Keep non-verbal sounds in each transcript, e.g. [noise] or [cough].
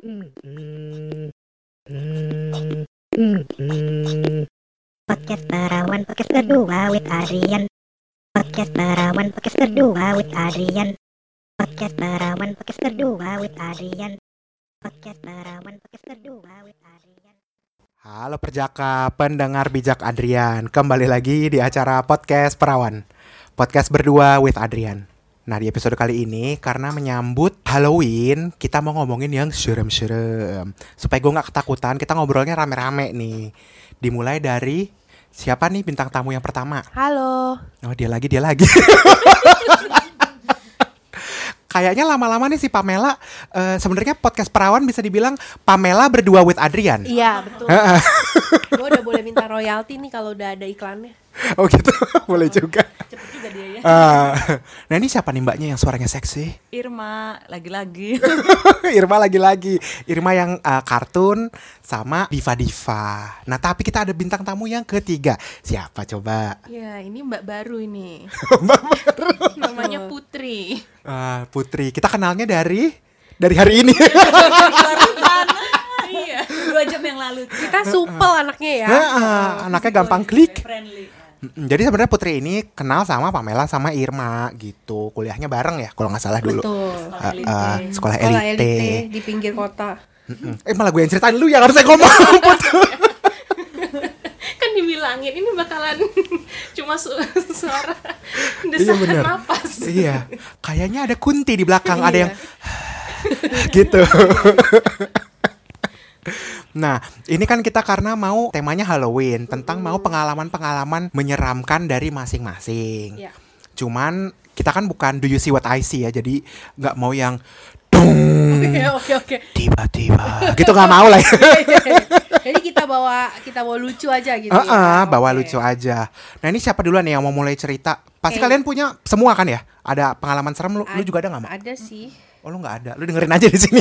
Podcast Perawan Podcast kedua with Adrian. Podcast Perawan Podcast kedua with Adrian. Podcast Perawan Podcast kedua with Adrian. Podcast Perawan Podcast kedua with Adrian. Halo perjaka pendengar bijak Adrian. Kembali lagi di acara Podcast Perawan. Podcast berdua with Adrian Nah di episode kali ini karena menyambut Halloween Kita mau ngomongin yang serem-serem Supaya gue gak ketakutan kita ngobrolnya rame-rame nih Dimulai dari siapa nih bintang tamu yang pertama? Halo. Oh dia lagi dia lagi [laughs] Kayaknya lama-lama nih si Pamela eh, Sebenarnya podcast perawan bisa dibilang Pamela berdua with Adrian Iya betul. [laughs] Gue udah boleh minta royalti nih kalau udah ada iklannya. Oh gitu [laughs] boleh juga Cepet juga dia ya. Ah, nah ini siapa nih mbaknya yang suaranya seksi? Irma lagi-lagi. [laughs] Irma lagi-lagi. Irma yang uh, kartun sama diva-diva. Nah tapi kita ada bintang tamu yang ketiga. Siapa coba? ya ini Mbak baru ini. Mbak baru. Namanya Putri. Ah, Putri. Kita kenalnya dari dari hari ini. [laughs] Iya. Dua jam yang lalu. Kita supel anaknya ya. Ah, anaknya gampang klik. Friendly. Jadi sebenarnya Putri ini kenal sama Pamela sama Irma gitu. Kuliahnya bareng ya kalau nggak salah dulu. Betul. Ah, ah, sekolah, Sekolah elite. elite di pinggir kota. Eh malah gue yang ceritain lu yang harusnya ngomong. [laughs] Kan dibilangin ini bakalan [laughs] cuma su suara Iya desakan bener. napas. [laughs] Iya, kayaknya ada kunti di belakang, ada Iya. yang [sighs] gitu. [laughs] Nah, ini kan kita karena mau temanya Halloween, tentang mau pengalaman-pengalaman menyeramkan dari masing-masing. Iya. Cuman kita kan bukan do you see what I see ya, jadi nggak mau yang dung Oke oke oke. tiba-tiba gitu nggak mau lah. ya. [laughs] Jadi kita bawa kita bawa lucu aja gitu Heeh, ya. bawa Oke. lucu aja. Nah ini siapa duluan nih yang mau mulai cerita? Pasti Oke. kalian punya semua kan ya? Ada pengalaman serem lu, lu Ad- juga ada nggak? Mak? Ada sih. Oh lu nggak ada, lu dengerin aja di sini.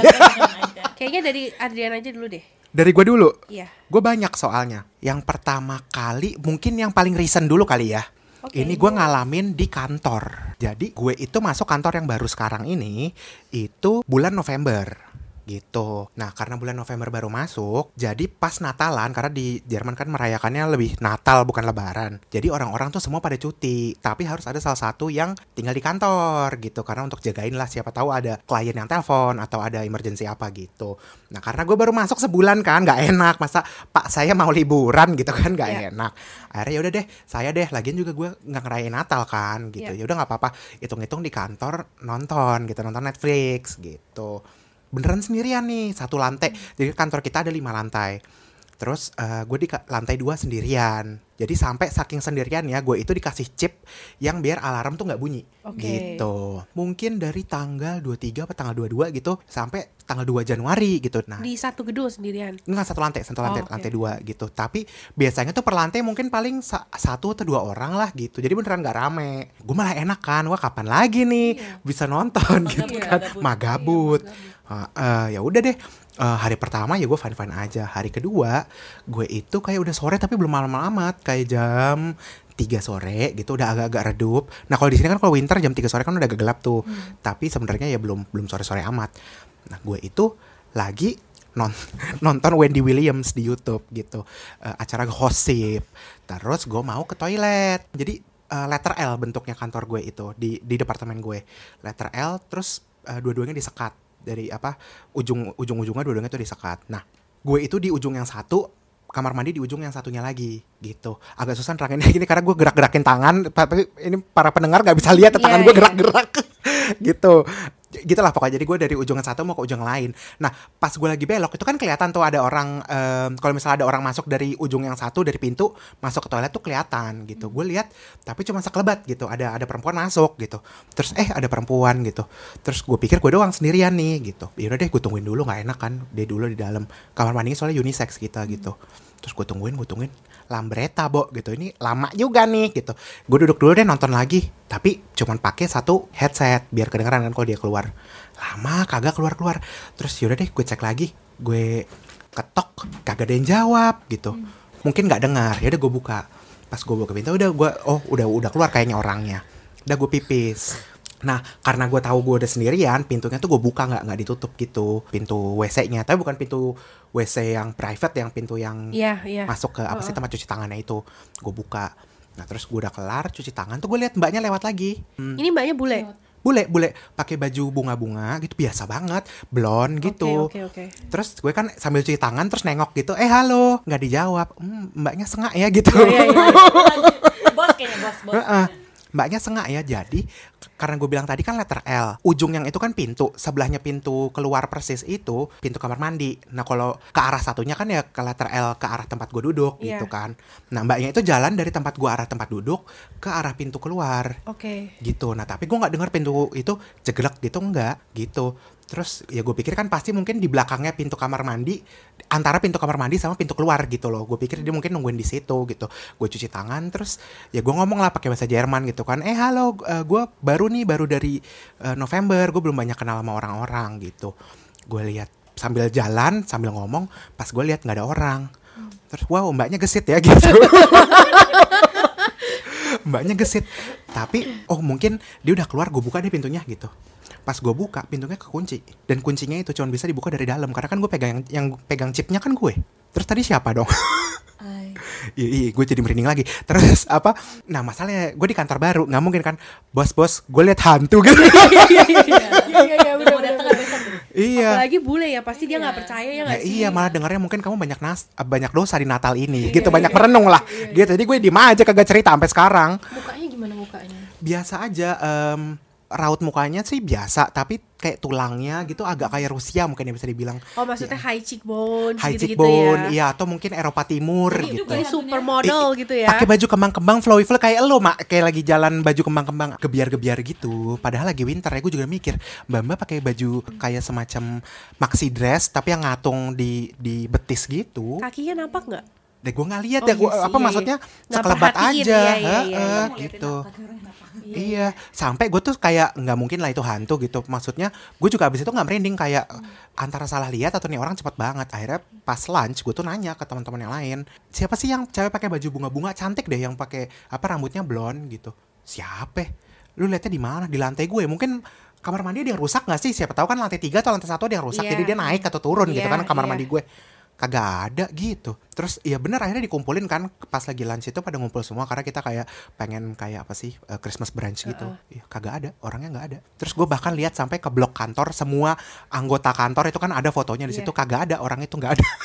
Kayaknya dari Adrian aja dulu deh. Dari gue dulu, Iya. gue banyak soalnya. Yang pertama kali, mungkin yang paling recent dulu kali ya. Oke. Ini gue ngalamin di kantor. Jadi gue itu masuk kantor yang baru sekarang ini itu bulan November gitu. Nah karena bulan November baru masuk, jadi pas Natalan karena di Jerman kan merayakannya lebih Natal bukan Lebaran. Jadi orang-orang tuh semua pada cuti, tapi harus ada salah satu yang tinggal di kantor gitu karena untuk jagain lah siapa tahu ada klien yang telepon atau ada emergency apa gitu. Nah karena gue baru masuk sebulan kan nggak enak masa Pak saya mau liburan gitu kan nggak Iya. enak. Akhirnya yaudah deh saya deh lagian juga gue nggak ngerayain Natal kan gitu. Ya Iya. udah nggak apa-apa hitung-hitung di kantor nonton gitu nonton Netflix gitu. Beneran sendirian nih satu lantai. Jadi kantor kita ada lima lantai. Terus gue di lantai dua sendirian. Jadi sampai saking sendirian ya gue itu dikasih chip yang biar alarm tuh nggak bunyi Oke. gitu. Mungkin dari tanggal 23 atau tanggal 22 gitu sampai tanggal 2 Januari gitu. Nah, Di satu gedung sendirian. Enggak satu lantai, satu lantai, Oh, oke. lantai dua gitu. Tapi biasanya tuh per lantai mungkin paling sa- satu atau dua orang lah gitu. Jadi beneran gak rame. Gue malah enak kan, wah kapan lagi nih bisa nonton gitu kan, magabut. magabut. Eh, ya udah deh. Eh, hari pertama ya gue fine fine aja. Hari kedua gue itu kayak udah sore tapi belum malam amat, kayak jam 3 sore gitu udah agak-agak redup. Nah kalau di sini kan kalau winter jam 3 sore kan udah agak gelap tuh. Tapi sebenarnya ya belum belum sore-sore amat. Nah gue itu lagi non [laughs] nonton Wendy Williams di YouTube gitu Eh, acara gosip terus gue mau ke toilet jadi eh, letter L bentuknya kantor gue itu di di departemen gue letter L terus eh, dua-duanya disekat dari apa ujung ujung ujungnya dua-duanya tuh disekat. Nah gue itu di ujung yang satu kamar mandi di ujung yang satunya lagi gitu. Agak susah neranginnya gini karena gue gerak-gerakin tangan tapi ini para pendengar gak bisa lihat tangan Iya, gue iya. gerak-gerak [laughs] gitu gitulah pokoknya. Jadi gue dari ujung yang satu mau ke ujung lain. Nah pas gue lagi belok itu kan kelihatan tuh ada orang em, kalau misalnya ada orang masuk dari ujung yang satu dari pintu masuk ke toilet tuh kelihatan gitu. Gue lihat tapi cuma sekelebat gitu. Ada ada perempuan masuk gitu. Terus eh ada perempuan gitu. Terus gue pikir gue doang sendirian nih gitu. Ya udah deh gue tungguin dulu nggak enak kan. Dia dulu di dalam. Kamar mandinya soalnya unisex kita gitu terus gue tungguin gue tungguin. Lambreta bo gitu. Ini lama juga nih gitu. Gue duduk dulu deh nonton lagi. Tapi cuman pakai satu headset biar kedengeran kan kalau dia keluar. Lama kagak keluar keluar terus yaudah deh gue cek lagi. Gue ketok kagak ada yang jawab gitu. Mungkin nggak dengar. Ya udah gue buka. Pas gue buka pintu udah gue oh udah udah keluar kayaknya orangnya. Udah gue pipis Nah, karena gue tahu gue udah sendirian, pintunya tuh gue buka nggak nggak ditutup gitu, pintu WC-nya. Tapi bukan pintu WC yang private, yang pintu yang Iya, iya. masuk ke apa sih tempat cuci tangannya itu. Gue buka. Nah, terus gue udah kelar cuci tangan tuh gue lihat mbaknya lewat lagi. Hmm, Ini mbaknya bule. bule, bule pakai baju bunga-bunga gitu biasa banget, blonde gitu. Oke, oke, oke. Terus gue kan sambil cuci tangan terus nengok gitu, eh halo, nggak dijawab. Hmm, mbaknya sengak ya gitu. Oh, iya, iya. [laughs] bos kayaknya bos bos Heeh. Mbaknya sengak ya, jadi karena gue bilang tadi kan letter L, ujung yang itu kan pintu, sebelahnya pintu keluar persis itu pintu kamar mandi. Nah kalau ke arah satunya kan ya ke letter L ke arah tempat gue duduk Iya. gitu kan. Nah mbaknya itu jalan dari tempat gue arah tempat duduk ke arah pintu keluar Oke. gitu. Nah tapi gue nggak dengar pintu itu jeglek gitu enggak gitu. Terus ya gue pikir kan pasti mungkin di belakangnya pintu kamar mandi antara pintu kamar mandi sama pintu keluar gitu loh. Gue pikir dia mungkin nungguin di situ gitu. Gue cuci tangan terus ya gue ngomong lah pakai bahasa Jerman gitu kan. Eh halo, gue baru nih baru dari eh, November. Gue belum banyak kenal sama orang-orang gitu. Gue lihat sambil jalan sambil ngomong pas gue lihat nggak ada orang. Terus wow mbaknya gesit ya [laughs] gitu. mbaknya gesit tapi oh mungkin dia udah keluar gue buka deh pintunya gitu pas gue buka pintunya kekunci. Dan kuncinya itu cuma bisa dibuka dari dalam. Karena kan gue pegang yang, yang pegang chipnya kan gue. Terus tadi siapa dong? Iya iya gue jadi merinding lagi. Terus apa? Nah masalahnya gue di kantor baru. Nggak mungkin kan? Bos bos gue lihat hantu gitu. Iya, iya, iya, besok tuh iya Apalagi bule ya, pasti dia Iya. nggak percaya ya Ya, nggak sih? iya malah dengarnya mungkin kamu banyak nas banyak dosa di Natal ini. Gitu banyak merenung lah. gitu jadi gue diem aja kagak cerita sampai sekarang. Mukanya gimana mukanya? biasa aja em, raut mukanya sih biasa tapi kayak tulangnya gitu agak kayak Rusia mungkin ya bisa dibilang Oh maksudnya high cheekbone, high gitu-gitu cheekbone ya? iya atau mungkin Eropa Timur Ini gitu juga ya. supermodel gitu ya? pakai baju kembang-kembang flowy flowy kayak lo mak kayak lagi jalan baju kembang-kembang gebiar-gebiar gitu padahal lagi winter ya gue juga mikir mbak mbak pakai baju kayak semacam maxi dress tapi yang ngatung di di betis gitu Kakinya nampak nggak? Deh gue nggak lihat Oh, ya gua, iya sih, apa iya, maksudnya Nggak sekelebat aja iya, iya, iya, heeh, iya. gitu Iya, sampai gue tuh kayak nggak mungkin lah itu hantu gitu. Maksudnya gue juga abis itu nggak merinding kayak antara salah lihat atau nih orang cepet banget. Akhirnya pas lunch gue tuh nanya ke teman-teman yang lain, siapa sih yang cewek pakai baju bunga-bunga cantik deh yang pakai apa rambutnya blonde gitu? Siapa? Lu lihatnya di mana? Di lantai gue. Mungkin kamar mandi yang rusak nggak sih? Siapa tahu kan lantai tiga atau lantai satu ada yang rusak. Iya. Jadi dia naik atau turun gitu Iya, kan kamar iya. mandi gue kagak ada gitu. Terus ya bener akhirnya dikumpulin kan pas lagi lunch itu pada ngumpul semua karena kita kayak pengen kayak apa sih eh, Christmas brunch gitu. Ya, kagak ada orangnya nggak ada. Terus gue bahkan lihat sampai ke blok kantor semua anggota kantor itu kan ada fotonya di Iya. situ kagak ada orang itu nggak ada. [laughs]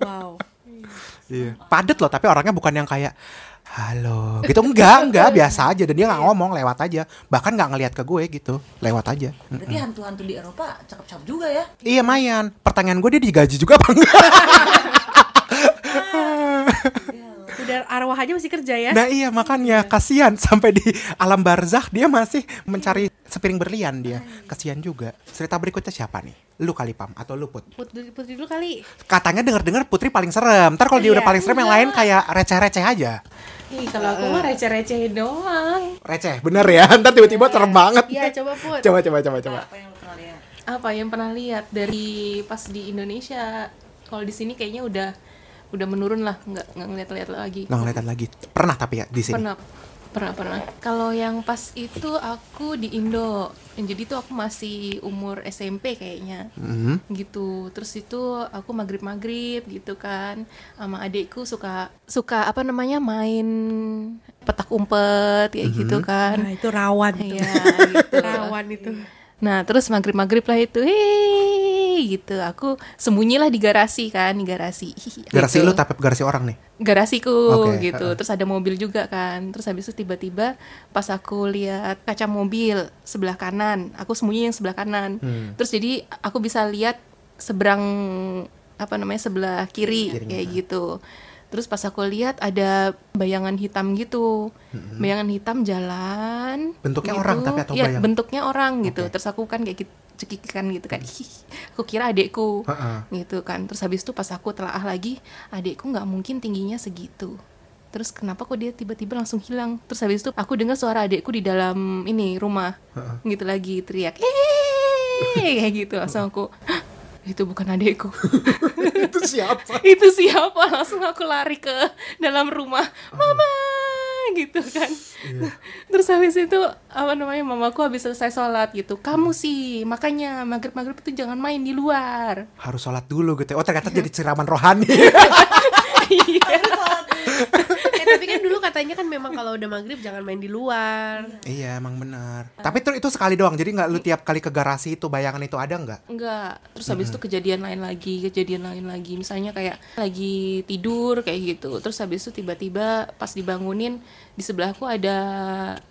Wow. Iya. padet loh tapi orangnya bukan yang kayak halo. Gitu. Enggak enggak. Biasa aja. Dan dia nggak ngomong lewat aja. Bahkan nggak ngelihat ke gue gitu. Lewat aja. Berarti hantu-hantu di Eropa cakep-cakep juga ya. Iya Mayan, pertanyaan gue dia digaji juga apa enggak? [laughs] Udah arwah aja masih kerja ya? Nah iya. Makanya kasihan sampai di alam barzakh dia masih mencari sepiring berlian dia. Kasihan juga. Cerita berikutnya siapa nih? Lu kali Pam atau lu Put? Putri, putri dulu kali. Katanya denger-dengar Putri paling serem. Ntar kalau dia udah Iya. paling serem yang lain kayak receh-receh aja. Ih, kalau aku mah receh-receh doang. Receh, bener ya. [laughs] Ntar tiba-tiba serem banget. Iya coba put. Coba coba coba coba. Apa yang pernah lihat? Apa yang pernah lihat dari pas di Indonesia? Kalau di sini kayaknya udah udah menurun lah, nggak nggak ngeliat-liat lagi. Nggak ngeliatan lagi. Pernah tapi ya di sini. Pernah, pernah, pernah. Kalau yang pas itu aku di Indo, jadi tuh aku masih umur SMP kayaknya. Mhm. gitu terus itu aku maghrib maghrib gitu kan sama adikku suka suka apa namanya main petak umpet kayak gitu kan Nah itu rawan tuh. Iya, gitu. Rawan itu. Nah, terus maghrib-maghrib lah itu, hei, gitu. Aku sembunyilah di garasi kan, di garasi. [laughs] Garasi gitu. lu tapi garasi orang nih. Garasiku Oke, gitu. heeh. Terus ada mobil juga kan. Terus habis itu tiba-tiba pas aku lihat kaca mobil sebelah kanan, aku sembunyi yang sebelah kanan. Hmm. Terus jadi aku bisa lihat seberang apa namanya sebelah kiri Kirinya, kayak gitu. Terus pas aku lihat ada bayangan hitam gitu, bayangan hitam jalan. Bentuknya gitu. orang tapi atau Iya, bayang? bentuknya orang gitu. Oke. Terus aku kan kayak gitu, cekikikan gitu kan. Ih, aku kira adekku Heeh. gitu kan. Terus habis itu pas aku telaah lagi, adekku nggak mungkin tingginya segitu. Terus kenapa kok dia tiba-tiba langsung hilang? Terus habis itu aku dengar suara adekku di dalam ini rumah, gitu lagi teriak, eh [laughs] kayak gitu langsung aku, "Hah, itu bukan adekku. [laughs] itu siapa? itu siapa? Langsung aku lari ke dalam rumah, mama gitu kan Iya. terus habis itu apa namanya mamaku habis selesai sholat gitu kamu sih makanya maghrib maghrib itu jangan main di luar Harus sholat dulu gitu. ya. Oh ternyata jadi ceraman rohani. [laughs] [laughs] eh, tapi kan dulu katanya kan memang kalau udah maghrib jangan main di luar. iya emang benar. Tapi itu itu sekali doang. Jadi nggak lu tiap kali ke garasi itu bayangan itu ada nggak? enggak terus habis itu kejadian lain lagi kejadian lain lagi misalnya kayak lagi tidur kayak gitu terus habis itu tiba-tiba pas dibangunin di sebelahku ada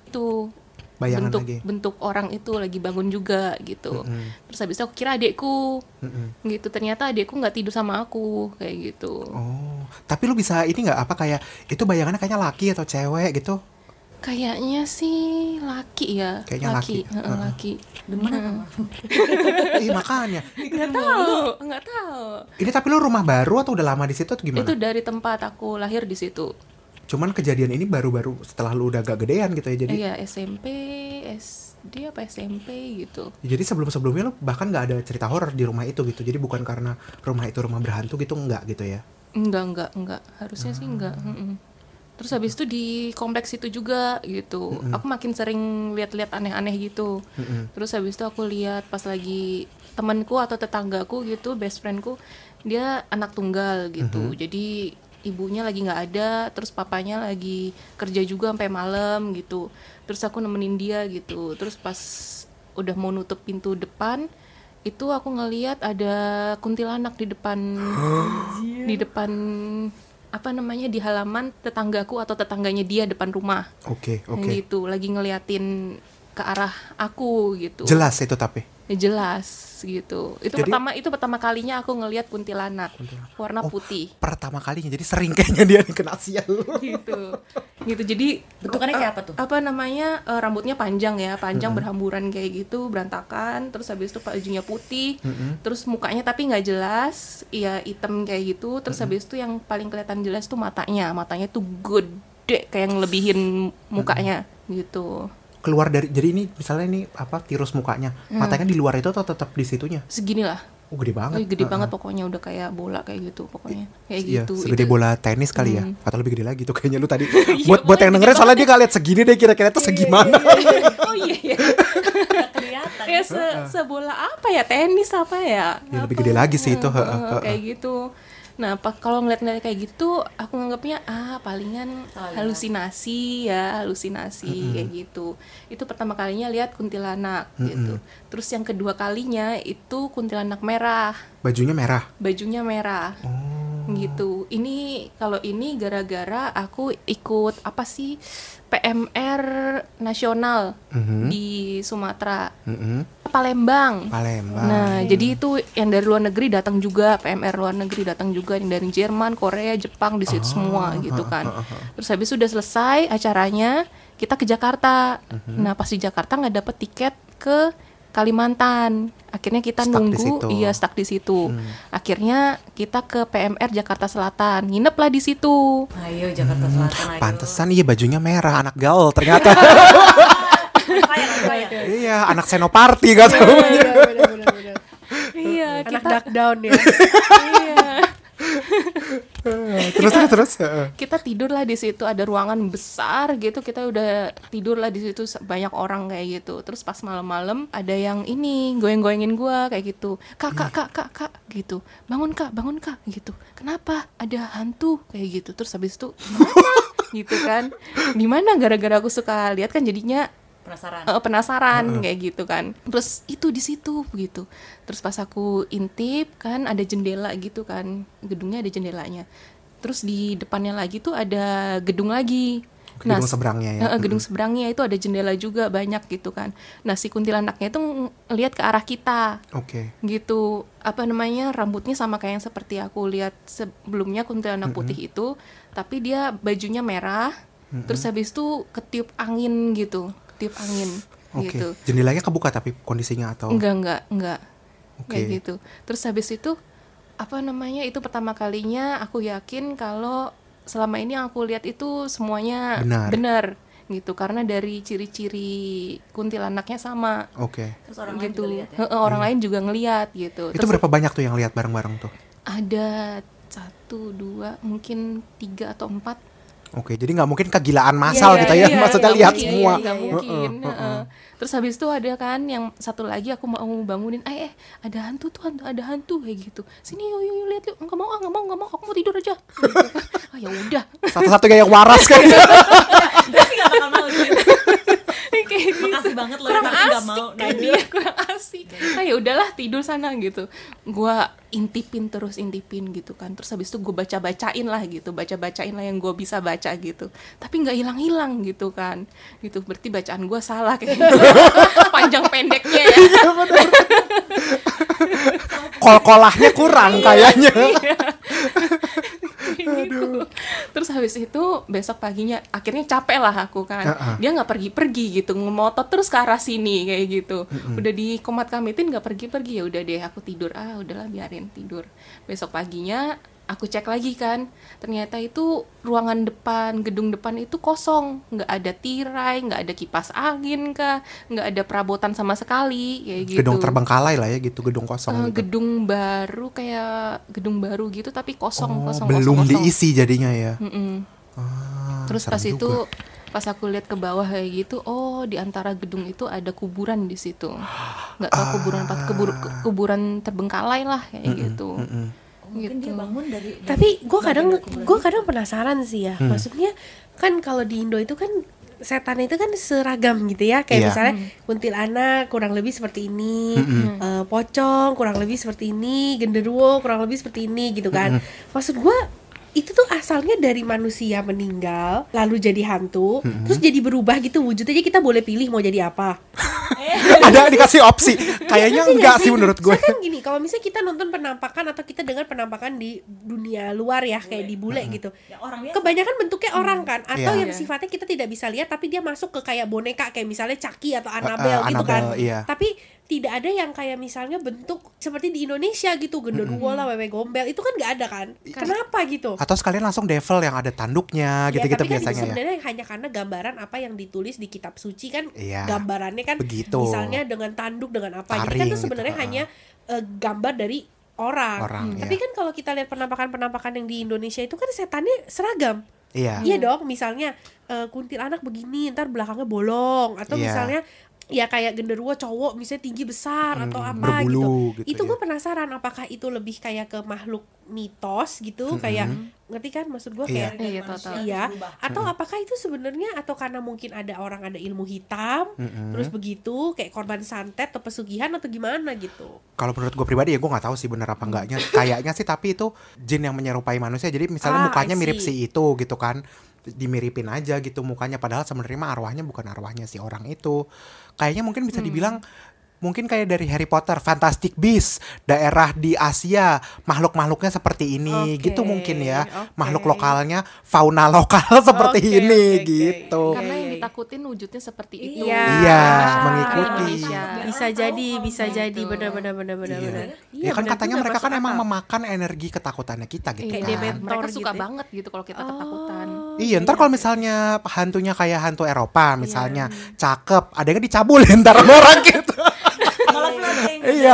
itu Bayangan bentuk lagi. bentuk orang itu lagi bangun juga gitu Mm-mm. terus habis itu aku kira adekku Mm-mm. gitu ternyata adekku nggak tidur sama aku kayak gitu Oh, tapi lu bisa ini nggak apa kayak itu bayangannya kayaknya laki atau cewek gitu? kayaknya sih laki ya Kayaknya laki. Heeh, Heeh. laki Demen? [laughs] Ih makanya. nggak tahu nggak tahu Ini tapi lu rumah baru atau udah lama di situ atau gimana? itu dari tempat aku lahir di situ Cuman kejadian ini baru-baru setelah lu udah agak gedean gitu ya. Jadi Iya SMP, SD apa SMP gitu. jadi sebelum-sebelumnya lu bahkan nggak ada cerita horor di rumah itu gitu. Jadi bukan karena rumah itu rumah berhantu gitu enggak gitu ya. Enggak, enggak, enggak. Harusnya sih enggak. mm-mm. Terus habis itu di kompleks itu juga gitu. Aku makin sering lihat-lihat aneh-aneh gitu. Mm-mm. Terus habis itu aku lihat pas lagi temanku atau tetanggaku gitu, best friendku, dia anak tunggal gitu. Jadi ibunya lagi nggak ada, terus papanya lagi kerja juga sampai malam gitu. Terus aku nemenin dia gitu. Terus pas udah mau nutup pintu depan, itu aku ngeliat ada kuntilanak di depan di depan apa namanya di halaman tetanggaku atau tetangganya dia depan rumah Oke, Yang oke. gitu lagi ngeliatin ke arah aku gitu Jelas itu tapi. Ya, jelas gitu. Itu Jadi- pertama itu pertama kalinya aku ngelihat kuntilanak warna Oh. putih. Pertama kalinya jadi sering kayaknya dia kena sial. Lu. gitu. Gitu jadi Bentukannya kayak apa tuh? apa namanya eh, rambutnya panjang ya panjang berhamburan kayak gitu berantakan terus habis itu bajunya putih terus mukanya tapi nggak jelas iya hitam kayak gitu terus habis itu yang paling kelihatan jelas tuh matanya. Matanya tuh gede kayak ngelebihin mukanya gitu Keluar dari jadi ini misalnya ini apa tirus mukanya. Matanya di luar itu atau tetap di situnya? segini lah Oh, gede banget. Oh, gede Heeh. banget pokoknya udah kayak bola kayak gitu pokoknya kayak Iya, gitu segede Itu- bola tenis kali ya, Hmm. atau lebih gede lagi tuh kayaknya lu tadi. [laughs] Iya, buat buat yang dengerin soalnya dia nggak lihat segini deh kira-kira tuh segimana. [laughs] oh iya iya kelihatan. ya se sebola apa ya tenis apa ya Ya, lebih Apa? gede lagi sih itu, heeh, heeh. kayak gitu nah kalau ngeliat-ngeliat kayak gitu aku nganggapnya ah palingan Salah. halusinasi ya halusinasi kayak gitu itu pertama kalinya lihat kuntilanak gitu terus yang kedua kalinya itu kuntilanak merah Bajunya merah. bajunya merah Oh. Gitu ini kalau ini gara-gara aku ikut apa sih PMR nasional Mhm. di Sumatera Mm-mm. Palembang Palembang. Nah, jadi itu yang dari luar negeri datang juga, PMR luar negeri datang juga, yang dari Jerman, Korea, Jepang di situ semua gitu kan. Terus habis sudah selesai acaranya, kita ke Jakarta. Mhm. Nah, pas di Jakarta nggak dapet tiket ke Kalimantan. Akhirnya kita Stuck nunggu. Hmm. iya stuck di situ. Akhirnya kita ke PMR Jakarta Selatan, nginep lah di situ. Ayo Jakarta Selatan ayo. Pantesan iya bajunya merah anak gaul ternyata. Iya, anak senoparty kan. iya, Anak kita duck down ya. [laughs] iya. [laughs] [laughs] terus terus kita tidur lah di situ ada ruangan besar gitu. Kita udah tidur lah di situ banyak orang kayak gitu. Terus pas malam-malam ada yang ini goyang-goyangin gua kayak gitu. Kak kak kak kak kak gitu. Bangun kak bangun kak gitu. Kenapa? Ada hantu kayak gitu. Terus habis itu "Mana?" [laughs] gitu kan. Di mana gara-gara aku suka lihat kan jadinya Penasaran. Eh, penasaran kayak gitu kan. Terus itu di situ begitu terus pas aku intip kan ada jendela gitu kan. Gedungnya ada jendelanya. Terus di depannya lagi tuh ada gedung lagi. Gedung s- seberangnya ya. gedung seberangnya itu ada jendela juga banyak gitu kan. Nah si kuntilanaknya itu ngelihat ke arah kita. Oke. gitu. Apa namanya rambutnya sama kayak yang seperti aku lihat sebelumnya kuntilanak putih itu. Tapi dia bajunya merah. Terus habis itu ketiup angin gitu. Tiup angin Oke. gitu. Jendelanya kebuka tapi kondisinya atau? Enggak enggak enggak Oke. kayak gitu terus habis itu apa namanya itu pertama kalinya aku yakin kalau selama ini yang aku lihat itu semuanya Benar. gitu karena dari ciri-ciri kuntilanaknya sama Oke. Terus orang lain gitu juga lihat ya. Heeh, orang lain juga ngeliat gitu Itu berapa banyak tuh yang lihat bareng-bareng tuh? ada satu dua mungkin tiga atau empat Oke, jadi nggak mungkin kegilaan Iya, gitu ya, iya, [laughs] maksudnya iya, lihat iya, semua. nggak iya, mungkin Heeh, heeh. terus habis itu ada kan yang satu lagi aku mau bangunin eh eh ada hantu tuh hantu ada hantu kayak gitu sini yuk yuk, yuk lihat yuk nggak mau ah nggak mau nggak mau aku mau tidur aja Gitu. [laughs] ah ya udah Satu-satunya yang waras kan. [laughs] Pasti gak bakal mau dia. [laughs] kayak gitu. Makasih banget loh kurang tapi gak asik. mau. kan dia kurang asik. Ah ya udahlah tidur sana gitu. Gua intipin terus intipin gitu kan. Terus habis itu gue baca bacain lah gitu. Baca bacain lah yang gue bisa baca gitu. Tapi nggak hilang hilang gitu kan. Gitu. Berarti bacaan gue salah kayak gitu. [laughs] panjang pendeknya ya. Kol-kolahnya kurang kayaknya. [laughs] Gitu. Terus habis itu besok paginya akhirnya capek lah aku kan. Heeh. Dia nggak pergi-pergi gitu, ngemotot terus ke arah sini kayak gitu. Udah di komat kamitin nggak pergi-pergi ya udah deh aku tidur. Ah, udahlah biarin tidur. Besok paginya aku cek lagi kan. Ternyata itu ruangan depan, gedung depan itu kosong, nggak ada tirai, nggak ada kipas angin kah, nggak ada perabotan sama sekali kayak gitu. Gedung terbengkalai lah ya gitu, gedung kosong Eh, gitu. gedung baru kayak gedung baru gitu tapi kosong Oh, kosong belum kosong, kosong. diisi jadinya ya. Mm-mm. Ah, Terus pas itu juga. pas aku lihat ke bawah kayak gitu, oh di antara gedung itu ada kuburan di situ. Nggak tahu kuburan apa kubur, kuburan terbengkalai lah kayak gitu. Mm-mm. Mungkin dia Gitu. bangun dari, dari Tapi gue kadang gue kadang penasaran sih ya. Hmm. Maksudnya kan kalau di Indo itu kan setan itu kan seragam gitu ya. Kayak Iya. misalnya kuntilanak kurang lebih seperti ini, Mm-mm. eh, pocong kurang lebih seperti ini, genderuwo kurang lebih seperti ini gitu kan. Maksud gue itu tuh asalnya dari manusia meninggal lalu jadi hantu terus jadi berubah gitu wujudnya Jadi kita boleh pilih mau jadi apa [laughs] Ada dikasih opsi. Kayaknya enggak nggak sih menurut gue. Kan gini, kalau misalnya kita nonton penampakan atau kita dengar penampakan di dunia luar ya, kayak di bule gitu. Ya, orang biasa. Kebanyakan bentuknya orang kan, atau Iya. yang sifatnya kita tidak bisa lihat, tapi dia masuk ke kayak boneka, kayak misalnya Chucky atau eh, Annabelle gitu kan. Iya. Tapi tidak ada yang kayak misalnya bentuk seperti di Indonesia gitu, genderuwo lah, wewe gombel, itu kan nggak ada kan? Kenapa gitu? Atau sekalian langsung devil yang ada tanduknya Ya, gitu-gitu tapi kan itu biasanya ya. sebenarnya hanya karena gambaran apa yang ditulis di kitab suci kan Iya. gambarannya kan Begitu. misalnya dengan tanduk dengan apa jadi kan Taring itu gitu, sebenarnya ha. hanya eh, gambar dari orang, Orang, tapi iya. kan kalau kita lihat penampakan-penampakan yang di Indonesia itu kan setannya seragam Iya. iya dong misalnya eh, kuntilanak begini ntar belakangnya bolong atau Iya. misalnya ya kayak genderuwo cowok misalnya tinggi besar Hmm, atau apa gitu gitu itu ya. gue penasaran apakah itu lebih kayak ke makhluk mitos gitu kayak ngerti kan maksud gue Iya. kayak Iya. Iya, berubah. atau apakah itu sebenarnya atau karena mungkin ada orang ada ilmu hitam, Mm-mm. terus begitu kayak korban santet atau pesugihan atau gimana gitu? Kalau menurut gue pribadi ya gue nggak tahu sih bener apa enggaknya. Kayaknya sih tapi itu jin yang menyerupai manusia. Jadi misalnya Ah, mukanya mirip si itu gitu kan. Dimiripin aja gitu mukanya padahal sebenarnya mah arwahnya bukan arwahnya si orang itu. Kayaknya mungkin bisa dibilang mungkin kayak dari Harry Potter, Fantastic Beasts, daerah di Asia, makhluk-makhluknya seperti ini Oke, gitu mungkin ya. oke. Makhluk lokalnya fauna lokal [laughs] seperti Oke, ini oke. gitu. Karena Iya, yang iya. ditakutin wujudnya seperti itu. Iya. Iya, Ah, mengikuti. Indonesia. Bisa jadi, bisa kalau jadi gitu. benar-benar benar-benar Iya. benar. ya kan benar katanya mereka kan emang memakan energi ketakutannya kita gitu Kayak kan. Demeter Mereka gitu suka ya. banget gitu kalau kita ketakutan. Oh, Iya, oke, ntar kalau misalnya hantunya kayak hantu Eropa misalnya, cakep, ada yang dicabulin [laughs] ntar orang [laughs] gitu. Malah flirting. Iya.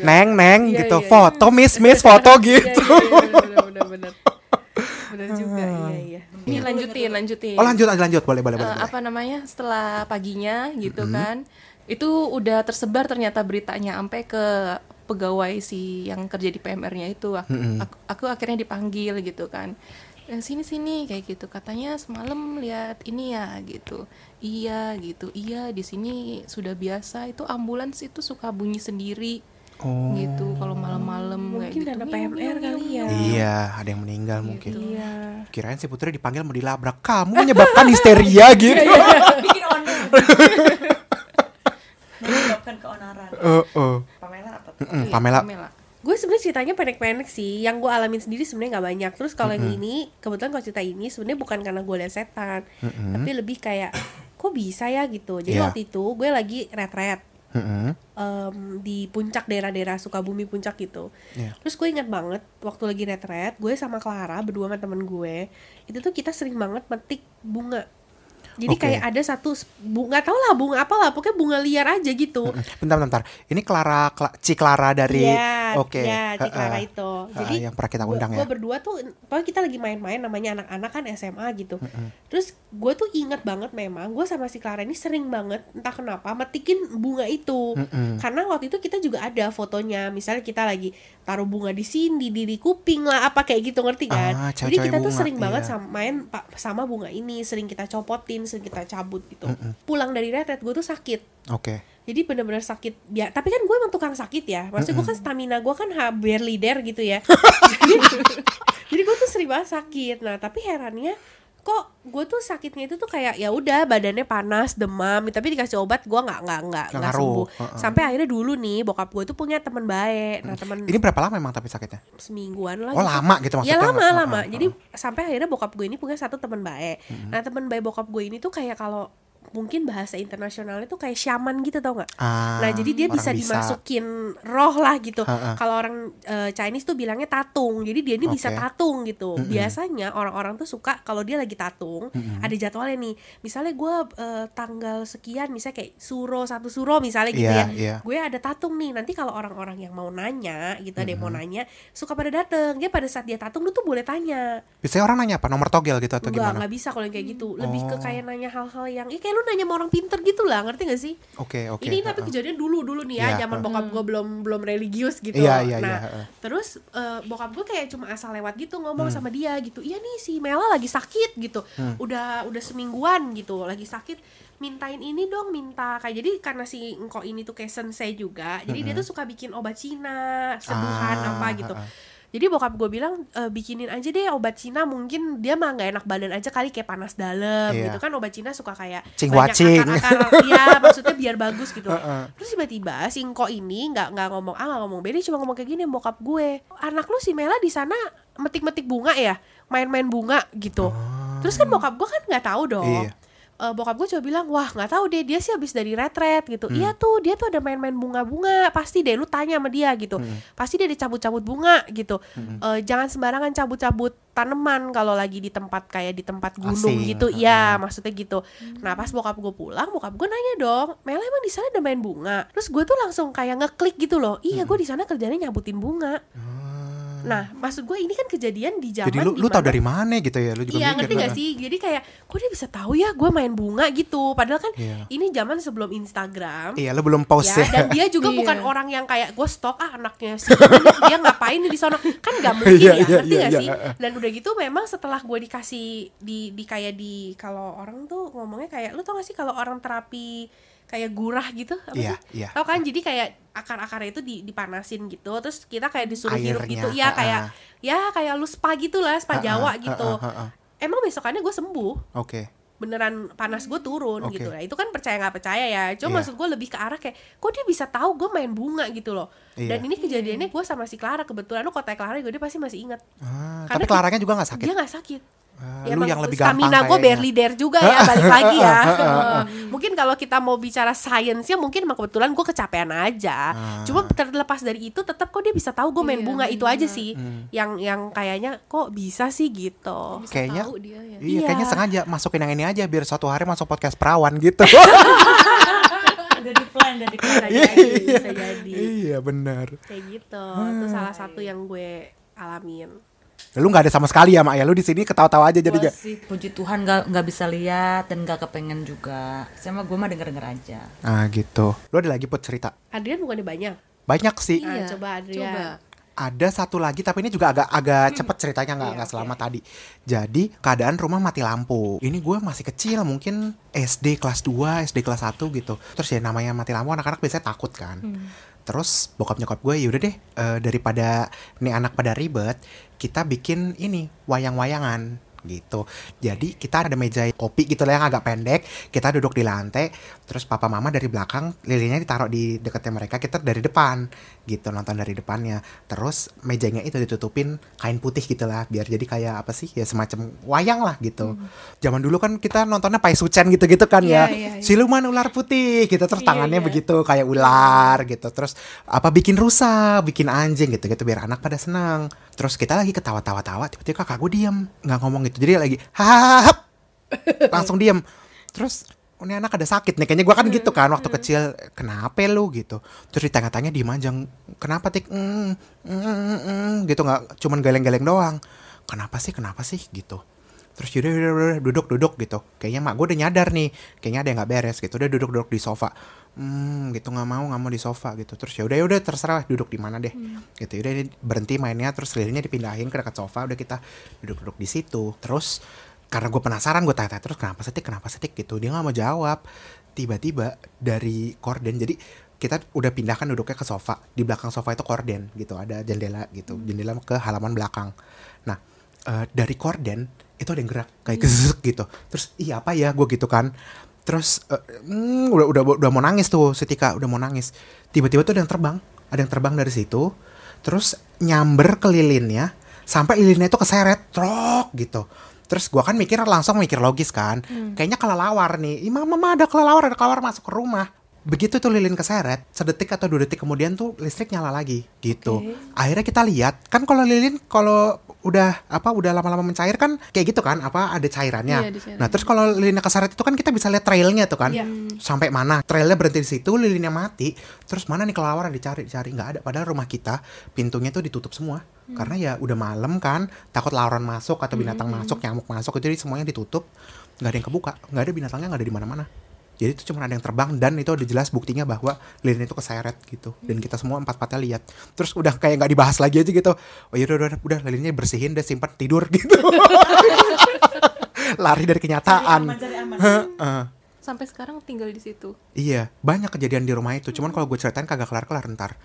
Neng, neng Iya, gitu, iya, iya. foto, miss, miss, foto Iya, gitu. iya, iya, benar benar benar. Benar juga, iya iya. Ini lanjutin, lanjutin. Oh lanjut, lanjut, boleh, boleh, Eh, boleh. boleh. apa namanya setelah paginya gitu kan itu udah tersebar ternyata beritanya sampai ke pegawai si yang kerja di PMR-nya itu aku, Mm-mm. aku, aku akhirnya dipanggil gitu kan "Eh, sini sini kayak gitu katanya semalam lihat ini ya gitu iya gitu iya di sini sudah biasa itu ambulans itu suka bunyi sendiri Oh. gitu kalau malam-malam kayak Mungkin gitu ada PMR kali ya. Iya, ada yang meninggal mungkin. Iya. Kirain si Putri dipanggil mau dilabrak. Kamu menyebabkan histeria [laughs] gitu. [laughs] Bikin onar. [laughs] Menyebabkan keonaran. Eh, eh. Pamela apa tuh? Mm-mm, Iya, Pamela. Gue sebenarnya ceritanya pendek-pendek sih. Yang gue alamin sendiri sebenarnya nggak banyak. Terus kalau yang ini, kebetulan kalau cerita ini sebenarnya bukan karena gue lihat setan, tapi lebih kayak kok bisa ya gitu. Jadi Iya. waktu itu gue lagi retret Mm-mm. em, di puncak daerah-daerah Sukabumi puncak gitu. Iya. Terus gue ingat banget waktu lagi retret, gue sama Clara berdua sama temen gue, itu tuh kita sering banget metik bunga. Jadi Oke. kayak ada satu bunga tau lah bunga apa lah pokoknya bunga liar aja gitu. Bentar, bentar. Ini Clara, Cla- Ci Clara dari Iya, Oke. iya, Ci Clara Heeh. itu. Jadi yang pernah kita gua- undang gua ya. berdua tuh, pokoknya kita lagi main-main namanya anak-anak kan SMA gitu. Terus gue tuh inget banget memang gue sama si Clara ini sering banget entah kenapa metikin bunga itu. Mm-mm. Karena waktu itu kita juga ada fotonya, misalnya kita lagi taruh bunga di sini, di, di kuping lah, apa kayak gitu ngerti kan? Ah, Jadi cewek-cewek kita tuh bunga, sering banget iya. sama main sama bunga ini, sering kita copotin, sering kita cabut gitu. Pulang dari retret gue tuh sakit. Oke. Jadi bener-bener sakit ya, tapi kan gue emang tukang sakit ya. Maksudnya gue kan stamina gue kan barely there gitu ya. [laughs] jadi jadi gue tuh sering banget sakit. Nah tapi herannya kok gue tuh sakitnya itu tuh kayak ya udah badannya panas demam tapi dikasih obat gue nggak nggak nggak Nggak sembuh Heeh. sampai akhirnya dulu nih bokap gue tuh punya teman baik nah teman Ini berapa lama emang tapi sakitnya? semingguan lah Oh, gitu. lama gitu ya maksudnya? lama Heeh, lama heeh, jadi sampai akhirnya bokap gue ini punya satu teman baik nah teman baik bokap gue ini tuh kayak kalau mungkin bahasa internasionalnya tuh kayak shaman gitu tau nggak Ah, Nah, jadi dia orang bisa, dimasukin roh lah gitu. Kalau orang eh, Chinese tuh bilangnya tatung. Jadi dia ini bisa Oke. tatung gitu. Biasanya orang-orang tuh suka kalau dia lagi tatung, ada jadwalnya nih. Misalnya gue eh, tanggal sekian, misalnya kayak suro satu suro misalnya gitu Iya, ya. iya. Gue ada tatung nih. Nanti kalau orang-orang yang mau nanya gitu, ada yang mau nanya, suka pada dateng. Dia pada saat dia tatung lu tuh boleh tanya. Biasanya orang nanya apa? Nomor togel gitu atau Enggak, gimana? nggak bisa kalau yang kayak gitu. Lebih ke Oh. kayak nanya hal-hal yang, ya kayak lu nanya sama orang pinter gitu lah, ngerti gak sih? Oke, oke. ini tapi heeh. kejadian dulu dulu nih ya, Iya, zaman heeh. bokap gue belum belum religius gitu. Iya, iya, nah, iya, heeh. terus eh, bokap gue kayak cuma asal lewat gitu ngomong Hmm. sama dia gitu. Iya nih si Mela lagi sakit gitu. Udah udah semingguan gitu, lagi sakit. Mintain ini dong, minta kayak jadi karena si engkau ini tuh kayak sensei juga. Jadi dia tuh suka bikin obat Cina, seduhan Ah, apa gitu. heeh. Jadi bokap gue bilang "E, bikinin aja deh obat Cina mungkin dia mah nggak enak badan aja kali kayak panas dalam Iya. gitu kan obat Cina suka kayak Cing banyak akar-akar iya [laughs] maksudnya biar bagus gitu Heeh. terus tiba-tiba si Engko ini nggak nggak ngomong ah nggak ngomong B dia cuma ngomong kayak gini bokap gue anak lu si Mela di sana metik-metik bunga ya main-main bunga gitu terus kan bokap gue kan nggak tahu dong Oh. Iya. Eh, bokap gue coba bilang wah nggak tahu deh dia sih habis dari retret gitu. Hmm. iya tuh dia tuh ada main-main bunga-bunga pasti deh lu tanya sama dia gitu. Hmm. pasti dia dicabut-cabut bunga gitu. Eh, jangan sembarangan cabut-cabut tanaman kalau lagi di tempat kayak di tempat gunung Asing, gitu. Iya maksudnya gitu. Nah pas bokap gue pulang bokap gue nanya dong Mela emang di sana ada main bunga? Terus gue tuh langsung kayak ngeklik gitu loh. Iya gue di sana kerjanya nyabutin bunga nah maksud gue ini kan kejadian di zaman Jadi lu lu dimana- tahu dari mana gitu ya? Lu juga Iya mikir, ngerti gak sih? Jadi kayak kok dia bisa tahu ya gue main bunga gitu. Padahal kan Iya. ini zaman sebelum Instagram. Iya, lu belum post Ya, ya. dan dia juga [laughs] Iya. bukan orang yang kayak gue stok ah anaknya sih dia ngapain di sono kan nggak mungkin Iya, ya iya, ngerti iya, gak iya. sih dan udah gitu memang setelah gue dikasih di di kayak di kalau orang tuh ngomongnya kayak lu tau gak sih kalau orang terapi kayak gurah gitu apa Iya, sih iya. tau kan jadi kayak akar-akarnya itu di, dipanasin gitu terus kita kayak disuruh hirup Airnya, gitu ya ha-ha. kayak ya kayak lu spa gitu lah spa Ha-ha, Jawa gitu ha-ha, ha-ha. emang besokannya gue sembuh Oke. beneran panas gue turun Oke. gitu nah itu kan percaya nggak percaya ya cuma Iya. maksud gue lebih ke arah kayak kok dia bisa tahu gue main bunga gitu loh Iya. dan ini kejadiannya gue sama si Clara kebetulan lu kota Clara gue dia pasti masih inget Ah, Karena tapi Claranya juga nggak sakit. dia nggak sakit Ah, Ya, lu yang lebih gampang stamina gue barely there juga ya balik lagi ya. [laughs] Mungkin kalau kita mau bicara sainsnya mungkin emang kebetulan gue kecapean aja. Ah. cuma terlepas dari itu tetap kok dia bisa tahu gue main Iya, bunga. main itu aja sih Hmm. yang yang kayaknya kok bisa sih gitu. Bisa Kayaknya- tahu dia ya. Iya, Iya. kayaknya sengaja masukin yang ini aja biar suatu hari masuk podcast perawan gitu. [laughs] udah di plan udah di plan bisa jadi bisa jadi. Iya, benar. kayak gitu. Itu salah satu yang gue alamin Lu nggak ada sama sekali ya, Mak ya. Lu di sini ketawa-tawa aja jadi gak. sih puji Tuhan gak, nggak bisa lihat dan gak kepengen juga sama gue mah denger denger aja Ah, gitu. Lu ada lagi put cerita? Adrian bukannya banyak Banyak sih. Ah, Iya, coba Adrian. Coba. Ada satu lagi tapi ini juga agak agak cepet ceritanya nggak Iya, nggak oke. selama tadi. Jadi keadaan rumah mati lampu. Ini gue masih kecil mungkin SD kelas 2, SD kelas 1 gitu. Terus ya namanya mati lampu anak-anak biasanya takut kan. Terus bokap nyokap gue yaudah deh eh, daripada nih anak pada ribet, kita bikin ini wayang-wayangan gitu. Jadi kita ada meja kopi gitu lah yang agak pendek, kita duduk di lantai, terus papa mama dari belakang, lilinnya ditaruh di dekatnya mereka, kita dari depan gitu nonton dari depannya. Terus mejanya itu ditutupin kain putih gitu lah, biar jadi kayak apa sih ya semacam wayang lah gitu. Zaman dulu kan kita nontonnya Pai Sucen gitu-gitu kan Iya, ya. iya, iya. Siluman ular putih gitu terus Iya, tangannya iya. begitu kayak ular gitu. Terus apa bikin rusa, bikin anjing gitu-gitu biar anak pada senang. Terus kita lagi ketawa-tawa-tawa, tiba-tiba kakak gue diem, nggak ngomong gitu. Jadi lagi hahap, [laughs] langsung diem. terus oh, ini anak ada sakit nih. Kayaknya gue kan gitu kan waktu kecil kenapa lu? gitu. Terus ditanya-tanya diem aja kenapa tik? Mm, mm, mm, mm, gitu. Nggak cuman geleng-geleng doang. Kenapa sih kenapa sih? gitu. Terus yaudah, yaudah, yaudah, duduk duduk gitu. Kayaknya mak gue udah nyadar nih. Kayaknya ada yang nggak beres gitu. Udah duduk duduk di sofa. Hmm gitu. Nggak mau nggak mau di sofa gitu. Terus ya udah udah terserah duduk di mana deh. Gitu. Udah berhenti mainnya. Terus lilinnya dipindahin ke dekat sofa. Udah kita duduk duduk di situ. Terus karena gue penasaran gue tanya terus kenapa setik kenapa setik gitu. Dia nggak mau jawab. Tiba-tiba dari korden jadi kita udah pindahkan duduknya ke sofa. Di belakang sofa itu korden gitu. Ada jendela gitu. Jendela ke halaman belakang. Nah eh, dari korden itu ada yang gerak kayak gezek gitu. Terus iya apa ya? Gue gitu kan. Terus hmm, udah udah udah mau nangis tuh setika udah mau nangis. Tiba-tiba tuh ada yang terbang ada yang terbang dari situ. Terus nyamber ke lilinnya sampai lilinnya itu keseret trok gitu terus gua kan mikir langsung mikir logis kan. Kayaknya kelelawar nih. Ih, mama ada kelelawar ada kelelawar masuk ke rumah. Begitu tuh lilin keseret sedetik atau dua detik kemudian tuh listrik nyala lagi gitu. Oke. akhirnya kita lihat kan kalau lilin kalau udah apa udah lama-lama mencair kan kayak gitu kan apa ada cairannya. Iya, nah terus kalau lilinnya keseret itu kan kita bisa lihat trailnya tuh kan. Iya. sampai mana? Trailnya berhenti di situ lilinnya mati. Terus mana nih kelelawar yang dicari dicari nggak ada. Padahal rumah kita pintunya tuh ditutup semua karena ya udah malam kan takut lawaran masuk atau binatang masuk nyamuk masuk itu jadi semuanya ditutup. Nggak ada yang kebuka nggak ada binatangnya nggak ada di mana-mana. Jadi itu cuma ada yang terbang dan itu udah jelas buktinya bahwa lilin itu keseret gitu. Dan kita semua empat empatnya lihat. Terus udah kayak nggak dibahas lagi aja gitu. Oh yaudah udah udah lilinnya bersihin deh simpan tidur gitu. [laughs] Lari dari kenyataan. Cari aman. Sampai sekarang tinggal di situ. Iya, banyak kejadian di rumah itu. Cuman kalau gue ceritain kagak kelar-kelar ntar.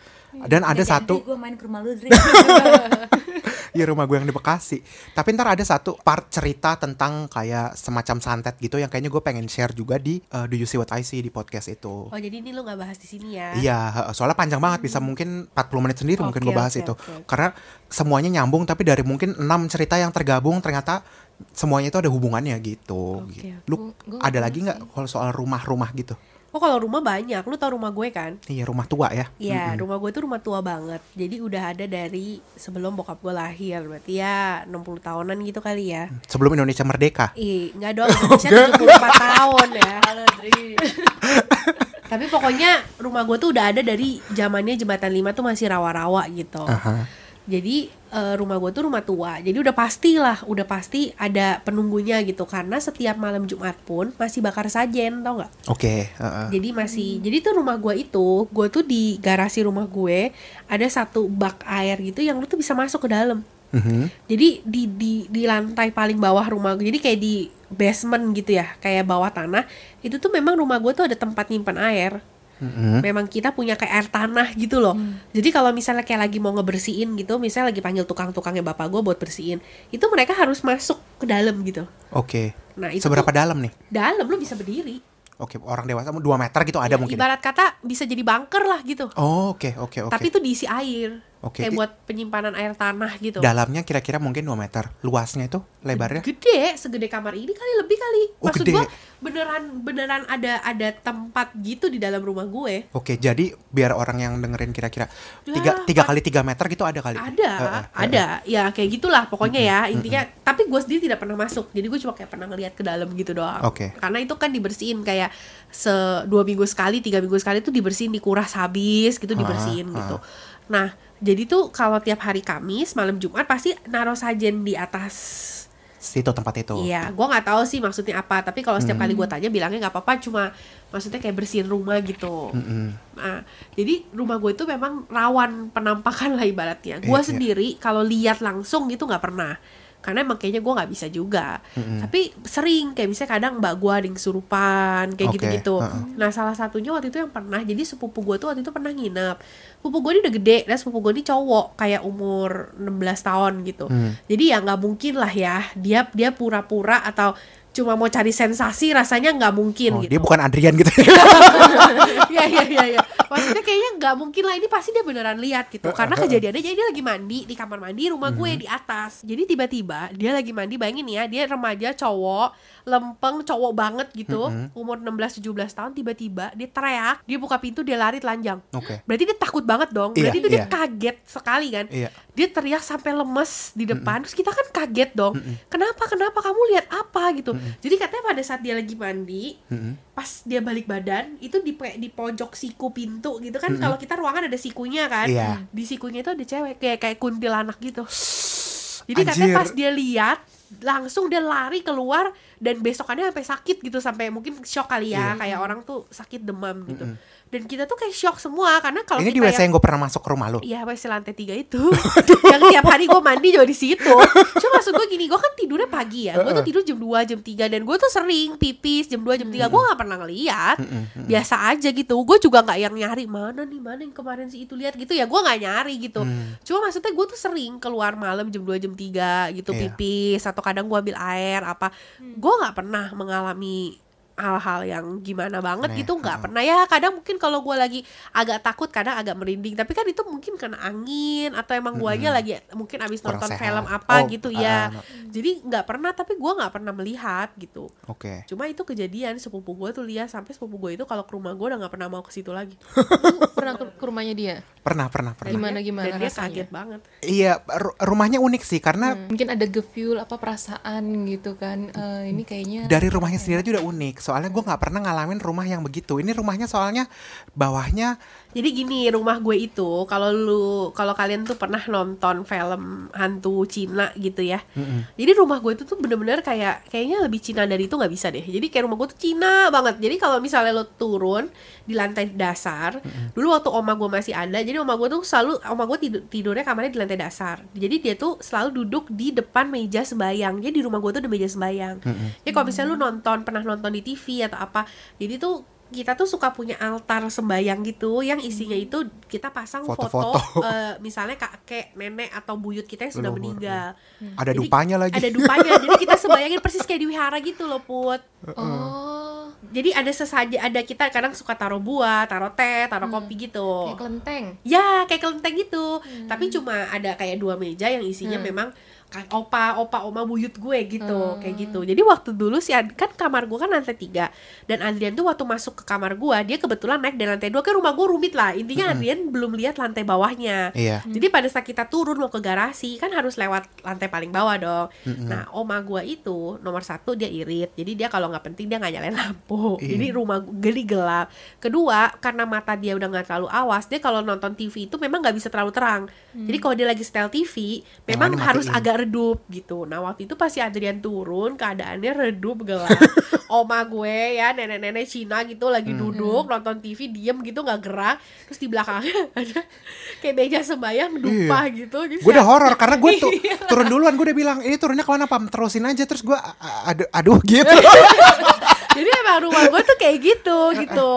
Dan ada satu, gue main ke rumah lu Dri. [laughs] ya rumah gue yang di Bekasi. Tapi ntar ada satu part cerita tentang kayak semacam santet gitu yang kayaknya gue pengen share juga di uh, Do You See What I See di podcast itu. Oh jadi ini lo nggak bahas di sini ya? Iya, soalnya panjang banget bisa mungkin 40 menit sendiri mungkin Oke, gue bahas oke, itu. oke. Karena semuanya nyambung tapi dari mungkin 6 cerita yang tergabung ternyata semuanya itu ada hubungannya gitu. Oke, gitu. Lu Gua- gua ada nggak lagi nggak kalau soal rumah-rumah gitu? Oh kalau rumah banyak, lu tau rumah gue kan? Iya, rumah tua ya. Iya, rumah gue tuh rumah tua banget. Jadi udah ada dari sebelum bokap gue lahir. Berarti ya 60 tahunan gitu kali ya. Sebelum Indonesia merdeka. Ih, enggak dong, [laughs] Indonesia 74 tahun ya. Halo Dri. [laughs] Tapi pokoknya rumah gue tuh udah ada dari zamannya jembatan 5 tuh masih rawa-rawa gitu. Aha. Jadi eh, rumah gue tuh rumah tua. Jadi udah pasti lah, udah pasti ada penunggunya gitu. Karena setiap malam Jumat pun masih bakar sajen, tau nggak? Oke, heeh. Jadi masih, jadi tuh rumah gue itu, gue tuh di garasi rumah gue ada satu bak air gitu yang lu tuh bisa masuk ke dalam. Mhm. Jadi di di di lantai paling bawah rumah gue, jadi kayak di basement gitu ya, kayak bawah tanah. Itu tuh memang rumah gue tuh ada tempat nyimpan air. Mhm. Memang kita punya kayak air tanah gitu loh. Jadi kalau misalnya kayak lagi mau ngebersihin gitu, misalnya lagi panggil tukang-tukangnya bapak gue buat bersihin, itu mereka harus masuk ke dalam gitu. Oke. Nah itu Seberapa tuh dalam nih? dalam lu bisa berdiri. Oke, orang dewasa 2 meter gitu ada Ya, mungkin. Ibarat kata bisa jadi bunker lah gitu. Oh, oke, oke, oke. Tapi itu diisi air. Oke, Kayak i- buat penyimpanan air tanah gitu. Dalamnya kira-kira mungkin 2 meter. Luasnya itu lebarnya? Gede, segede kamar ini kali lebih kali. Oh, Maksud gede. gua beneran beneran ada ada tempat gitu di dalam rumah gue. Oke, jadi biar orang yang dengerin kira-kira tiga tiga kali tiga meter gitu ada kali. Ada, Heeh, heeh. ada. Ya kayak gitulah pokoknya ya intinya. Tapi gue sendiri tidak pernah masuk. Jadi gue cuma kayak pernah ngeliat ke dalam gitu doang. Oke. Karena itu kan dibersihin kayak se dua minggu sekali, tiga minggu sekali tuh dibersihin, dikuras habis gitu dibersihin Ah, gitu. Nah jadi tuh kalau tiap hari Kamis malam Jumat pasti naruh sajen di atas Situ tempat itu. Iya, gua nggak tahu sih maksudnya apa. Tapi kalau setiap kali gue tanya bilangnya nggak apa-apa, cuma maksudnya kayak bersihin rumah gitu. Mm-mm. Nah, jadi rumah gue itu memang rawan penampakan lah ibaratnya. Gue Iya, iya. sendiri kalau lihat langsung gitu nggak pernah. Karena emang kayaknya gue nggak bisa juga. Tapi sering kayak misalnya kadang mbak gue ada yang kesurupan kayak Oke, gitu-gitu. heeh. Nah salah satunya waktu itu yang pernah. Jadi sepupu gue tuh waktu itu pernah nginep. Sepupu gue ini udah gede dan sepupu gue ini cowok kayak umur 16 tahun gitu. Hmm. Jadi ya nggak mungkin lah ya dia dia pura-pura atau cuma mau cari sensasi rasanya nggak mungkin Oh, gitu. dia bukan Adrian gitu. [laughs] Iya iya iya iya. Maksudnya kayaknya nggak mungkin lah ini pasti dia beneran lihat gitu. Karena kejadiannya jadi dia lagi mandi di kamar mandi rumah gue Mhm. di atas. Jadi tiba-tiba dia lagi mandi bayangin ya, dia remaja cowok, lempeng cowok banget gitu, Mhm. umur 16 17 tahun tiba-tiba dia teriak, dia buka pintu, dia lari telanjang. Oke. Berarti dia takut banget dong. Iya, Berarti itu dia iya. kaget sekali kan. Iya. Dia teriak sampai lemes di depan. Terus kita kan kaget dong. Kenapa? Kenapa kamu lihat apa gitu? Jadi katanya pada saat dia lagi mandi, Mm-mm. pas dia balik badan itu di di pojok siku pintu gitu kan. Kalau kita ruangan ada sikunya kan. Iya. Di sikunya itu ada cewek kayak kayak kuntilanak gitu. Jadi katanya Anjir. pas dia lihat langsung dia lari keluar dan besokannya sampai sakit gitu sampai mungkin shock kali Iya. ya kayak orang tuh sakit demam gitu. Dan kita tuh kayak shock semua karena kalau Ini di WC yang gue pernah masuk ke rumah lu. Iya, WC lantai tiga itu. [laughs] yang tiap hari gue mandi juga di situ. Cuma maksud gue gini, gue kan tidurnya pagi ya. Gue tuh tidur jam 2, jam 3 dan gue tuh sering pipis jam 2, jam 3. Gue gak pernah ngeliat. Biasa aja gitu. Gue juga gak yang nyari mana nih, mana yang kemarin si itu lihat gitu ya. Gue gak nyari gitu. Cuma maksudnya gue tuh sering keluar malam jam 2, jam 3 gitu Iya. pipis atau kadang gue ambil air apa. Gue gak pernah mengalami hal-hal yang gimana banget Aneh, gitu nggak pernah. Ya kadang mungkin kalau gue lagi agak takut kadang agak merinding. Tapi kan itu mungkin kena angin atau emang guanya lagi mungkin abis Kurang nonton sehat. film apa Oh, gitu ah, ya. ah, jadi nggak pernah tapi gue nggak pernah melihat gitu. Oke. cuma itu kejadian sepupu gue tuh lihat sampai sepupu gue itu kalau ke rumah gue udah nggak pernah mau ke situ lagi. Pernah ke, ke rumahnya dia Pernah, pernah, pernah. Gimana, gimana dan dia rasanya? kaget banget Iya, ru- rumahnya unik sih karena mungkin ada gefühl apa perasaan gitu kan Eh, ini kayaknya dari rumahnya sendiri aja udah unik. Soalnya gue nggak pernah ngalamin rumah yang begitu. Ini rumahnya soalnya bawahnya Jadi gini rumah gue itu kalau lu kalau kalian tuh pernah nonton film hantu Cina gitu ya. Jadi rumah gue itu tuh bener-bener kayak kayaknya lebih Cina dari itu nggak bisa deh. Jadi kayak rumah gue tuh Cina banget. Jadi kalau misalnya lo turun di lantai dasar, dulu waktu oma gue masih ada, jadi oma gue tuh selalu oma gue tidur, tidurnya kamarnya di lantai dasar. Jadi dia tuh selalu duduk di depan meja sembayang. Jadi di rumah gue tuh ada meja sembayang. Jadi kalau misalnya lu nonton pernah nonton di TV atau apa, jadi tuh kita tuh suka punya altar sembayang gitu yang isinya itu kita pasang foto, Foto-foto. [laughs] eh, misalnya kakek, nenek atau buyut kita yang sudah Leluhur, meninggal. ada Jadi, dupanya lagi. Ada dupanya. jadi kita [laughs] sembayangin persis kayak di wihara gitu loh, Put. oh Jadi ada sesaja ada kita kadang suka taruh buah, taruh teh, taruh kopi gitu. kayak kelenteng Ya, kayak kelenteng gitu. Tapi cuma ada kayak dua meja yang isinya memang ka- opa, opa, oma buyut gue gitu, kayak gitu. Jadi waktu dulu sih kan kamar gue kan lantai tiga dan Adrian tuh waktu masuk ke kamar gue dia kebetulan naik dari lantai dua kan rumah gue rumit lah. Intinya Adrian belum lihat lantai bawahnya. Iya. Jadi pada saat kita turun mau ke garasi kan harus lewat lantai paling bawah dong. Nah oma gua itu nomor satu dia irit. Jadi dia kalau nggak penting dia nggak nyalain lampu. Iya. Jadi rumah geli gelap. Kedua karena mata dia udah nggak terlalu awas. Dia kalau nonton TV itu memang nggak bisa terlalu terang. Jadi kalau dia lagi setel TV memang harus agak redup gitu. Nah waktu itu pas si Adrian turun keadaannya redup gelap. [laughs] oma gue ya nenek-nenek Cina gitu lagi duduk nonton TV diem gitu nggak gerak. Terus di belakangnya [laughs] ada kayak meja sembayang dupa gitu. Jadi Gue udah horor karena gue tuh [laughs] Iya. turun duluan gue udah bilang ini turunnya ke mana pam terusin aja terus gue aduh aduh gitu. Jadi emang rumah gue tuh kayak gitu gitu.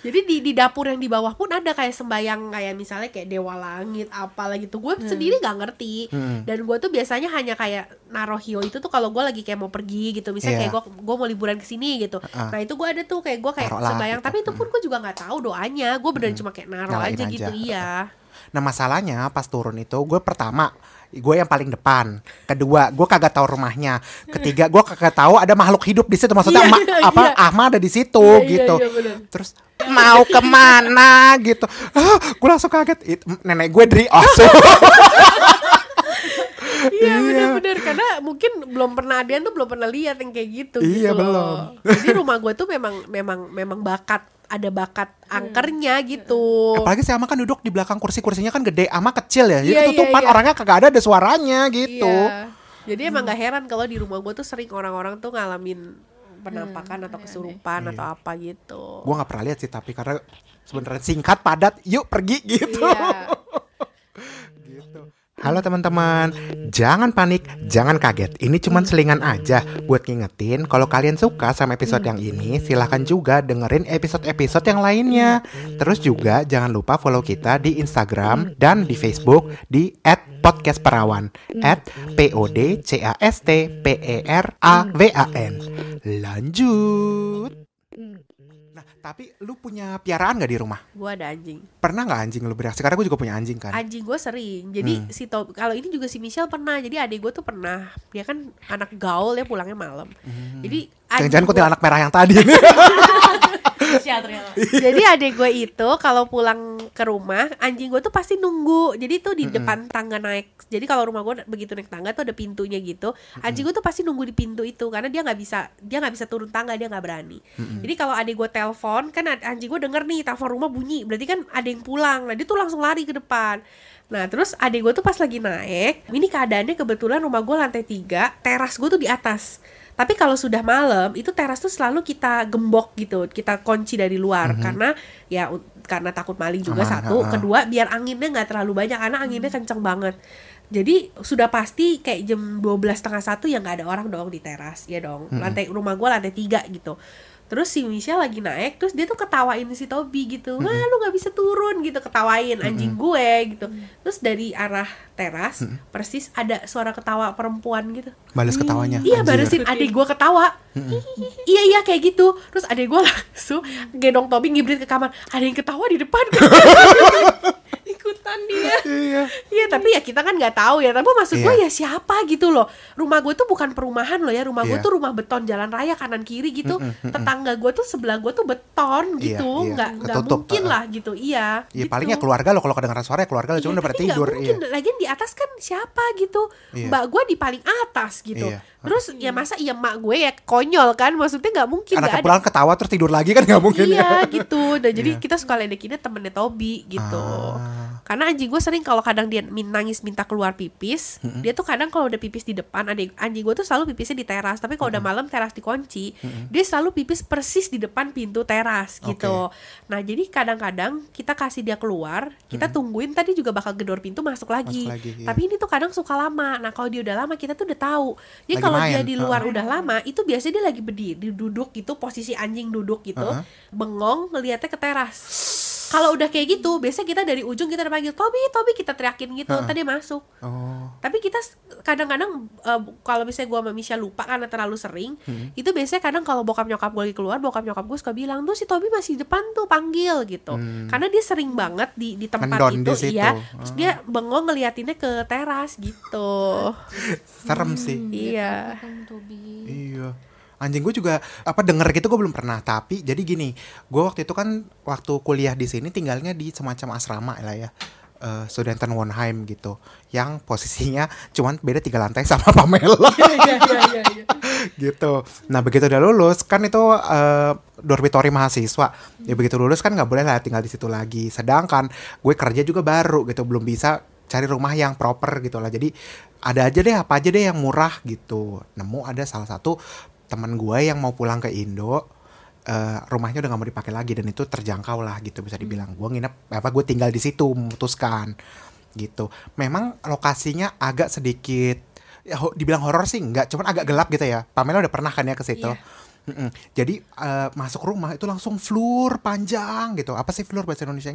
Jadi di di dapur yang di bawah pun ada kayak sembayang kayak misalnya kayak dewa langit apalah gitu. Gue sendiri nggak ngerti. Hmm. Dan gue tuh biasanya hanya kayak naruh hio itu tuh kalau gue lagi kayak mau pergi gitu. Misalnya Iya. kayak gue gue mau liburan ke sini gitu. Ah. Nah itu gue ada tuh kayak gue kayak sembayang. gitu. Tapi itu pun gue juga nggak tahu doanya. Gue beneran cuma kayak naruh Nyalain aja, aja. gitu. Iya. Nah masalahnya pas turun itu gue pertama gue yang paling depan, kedua gue kagak tahu rumahnya, ketiga gue kagak tahu ada makhluk hidup di situ maksudnya [laughs] Iya, ama- iya, apa iya. Ahmad ada di situ Iya, iya, gitu. iya, bener. Terus mau ke mana gitu, ah, gue langsung kaget. It- nenek gue dari Osu. [laughs] Iya bener-bener karena mungkin belum pernah Adian tuh belum pernah lihat yang kayak gitu Iya, gitu loh. belum. Jadi rumah gue tuh memang memang memang bakat ada bakat angkernya gitu. Apalagi si Ama kan duduk di belakang kursi kursinya kan gede, Ama kecil ya, jadi Iya, iya, ketutupan iya. orangnya kagak ada ada suaranya gitu. Iya. Jadi emang gak heran kalau di rumah gue tuh sering orang-orang tuh ngalamin penampakan atau kesurupan atau apa gitu. Gue nggak pernah lihat sih tapi karena sebenarnya singkat padat, yuk pergi gitu. Iya. [laughs] Halo teman-teman, jangan panik, jangan kaget. Ini cuman selingan aja buat ngingetin kalau kalian suka sama episode yang ini, silahkan juga dengerin episode-episode yang lainnya. Terus juga jangan lupa follow kita di Instagram dan di Facebook di @podcastperawan @p-o-d-c-a-s-t-p-e-r-a-w-a-n. Lanjut. Tapi lu punya piaraan gak di rumah? Gue ada anjing. Pernah nggak anjing lu bereaksi? Karena gue juga punya anjing kan. Anjing gue sering. Jadi Hmm. si Tob kalau ini juga si Michelle pernah. Jadi adik gue tuh pernah. Dia kan anak gaul ya pulangnya malam. Jadi Hmm. Jangan-jangan anjing kuntilanak merah yang tadi. [laughs] Indonesia ternyata. [laughs] Jadi adik gue itu kalau pulang ke rumah, anjing gue tuh pasti nunggu. Jadi tuh di depan tangga naik. Jadi kalau rumah gue begitu naik tangga tuh ada pintunya gitu. Anjing gue tuh pasti nunggu di pintu itu karena dia nggak bisa dia nggak bisa turun tangga dia nggak berani. Jadi kalau adik gue telepon kan anjing gue denger nih telepon rumah bunyi, berarti kan ada yang pulang. Nah dia tuh langsung lari ke depan. Nah terus adik gue tuh pas lagi naik, ini keadaannya kebetulan rumah gue lantai tiga, teras gue tuh di atas. Tapi kalau sudah malam itu teras tuh selalu kita gembok gitu, kita kunci dari luar karena ya karena takut maling juga Aman, satu, ha-ha. kedua biar anginnya nggak terlalu banyak karena anginnya kenceng banget. Jadi sudah pasti kayak jam 12 setengah satu ya nggak ada orang dong di teras ya dong. Lantai rumah gue lantai tiga gitu. Terus si Michelle lagi naik, terus dia tuh ketawain si Toby gitu, wah lu nggak bisa turun gitu, ketawain anjing gue gitu. Terus dari arah teras persis ada suara ketawa perempuan gitu. Balas ketawanya. Iya barusin adik gue ketawa. Iya iya kayak gitu. Terus adik gue [laughs] langsung Gendong Tobi ngibrit ke kamar. Ada yang ketawa di depan [laughs] ikutan dia Iya. Iya tapi ya kita kan nggak tahu ya Tapi maksud gue Iya. ya siapa gitu loh Rumah gue tuh bukan perumahan loh ya Rumah gue Iya. tuh rumah beton jalan raya kanan kiri gitu Tetangga gue tuh sebelah gue tuh beton Iya, gitu iya. nggak nggak Ketutup, mungkin lah gitu Iya Iya gitu. paling ya keluarga lo kalau kedengeran suara ya keluarga lo cuma Iya, udah pada nggak tidur. mungkin. Iya. Lagian di atas kan siapa gitu. Iya. Mbak gue di paling atas gitu. Iya. Terus ya masa iya mak gue ya konyol kan. Maksudnya nggak mungkin Anaknya ada. pulang ketawa terus tidur lagi kan nggak mungkin Iya ya. gitu. Dan jadi Iya. kita suka ledekinnya temennya Tobi gitu. Ah. Karena anjing gue sering kalau kadang dia min- nangis minta keluar pipis, dia tuh kadang kalau udah pipis di depan, ada anjing gue tuh selalu pipisnya di teras. Tapi kalau udah malam teras dikunci, dia selalu pipis persis di depan pintu teras gitu. Nah jadi kadang-kadang kita kasih dia keluar, kita tungguin tadi juga bakal gedor pintu masuk lagi. Masuk lagi, iya. Tapi ini tuh kadang suka lama. Nah kalau dia udah lama kita tuh udah tahu. Jadi kalau dia di luar heeh. udah lama, itu biasanya dia lagi berdiri, duduk gitu, posisi anjing duduk gitu, Heeh. bengong ngeliatnya ke teras. Kalau udah kayak gitu, biasanya kita dari ujung kita udah panggil Tobi, Tobi kita teriakin gitu, Heeh. tadi masuk. Oh. Tapi kita kadang-kadang eh, kalau misalnya gua sama Misha lupa karena terlalu sering, Hmm. itu biasanya kadang kalau bokap nyokap gue lagi keluar, bokap nyokap gue suka bilang tuh si Tobi masih di depan tuh panggil gitu. Karena dia sering banget di di tempat Hmm. Mendon itu, di situ. iya. Terus dia bengong ngeliatinnya ke teras gitu. Serem sih. iya. Iya. Anjing gue juga apa denger gitu gue belum pernah. Tapi jadi gini gue waktu itu kan waktu kuliah di sini tinggalnya di semacam asrama lah ya eh Studentenwohnheim gitu yang posisinya [laughs] cuman beda tiga lantai sama [laughs] Pamela. [laughs] Gitu. Nah begitu udah lulus kan itu eh, dormitory mahasiswa. Ya begitu lulus kan nggak boleh lah tinggal di situ lagi. Sedangkan gue kerja juga baru gitu belum bisa cari rumah yang proper gitu lah. Jadi ada aja deh apa aja deh yang murah gitu. Nemu ada salah satu teman gue yang mau pulang ke Indo eh, rumahnya udah nggak mau dipakai lagi dan itu terjangkau lah gitu bisa dibilang. Gue nginep apa gue tinggal di situ memutuskan gitu. Memang lokasinya agak sedikit ya, ho- dibilang horor sih enggak cuman agak gelap gitu ya. Pamela udah pernah kan ya ke situ? Iya. Mm-mm. jadi eh, masuk rumah itu langsung floor panjang gitu. Apa sih floor bahasa Indonesia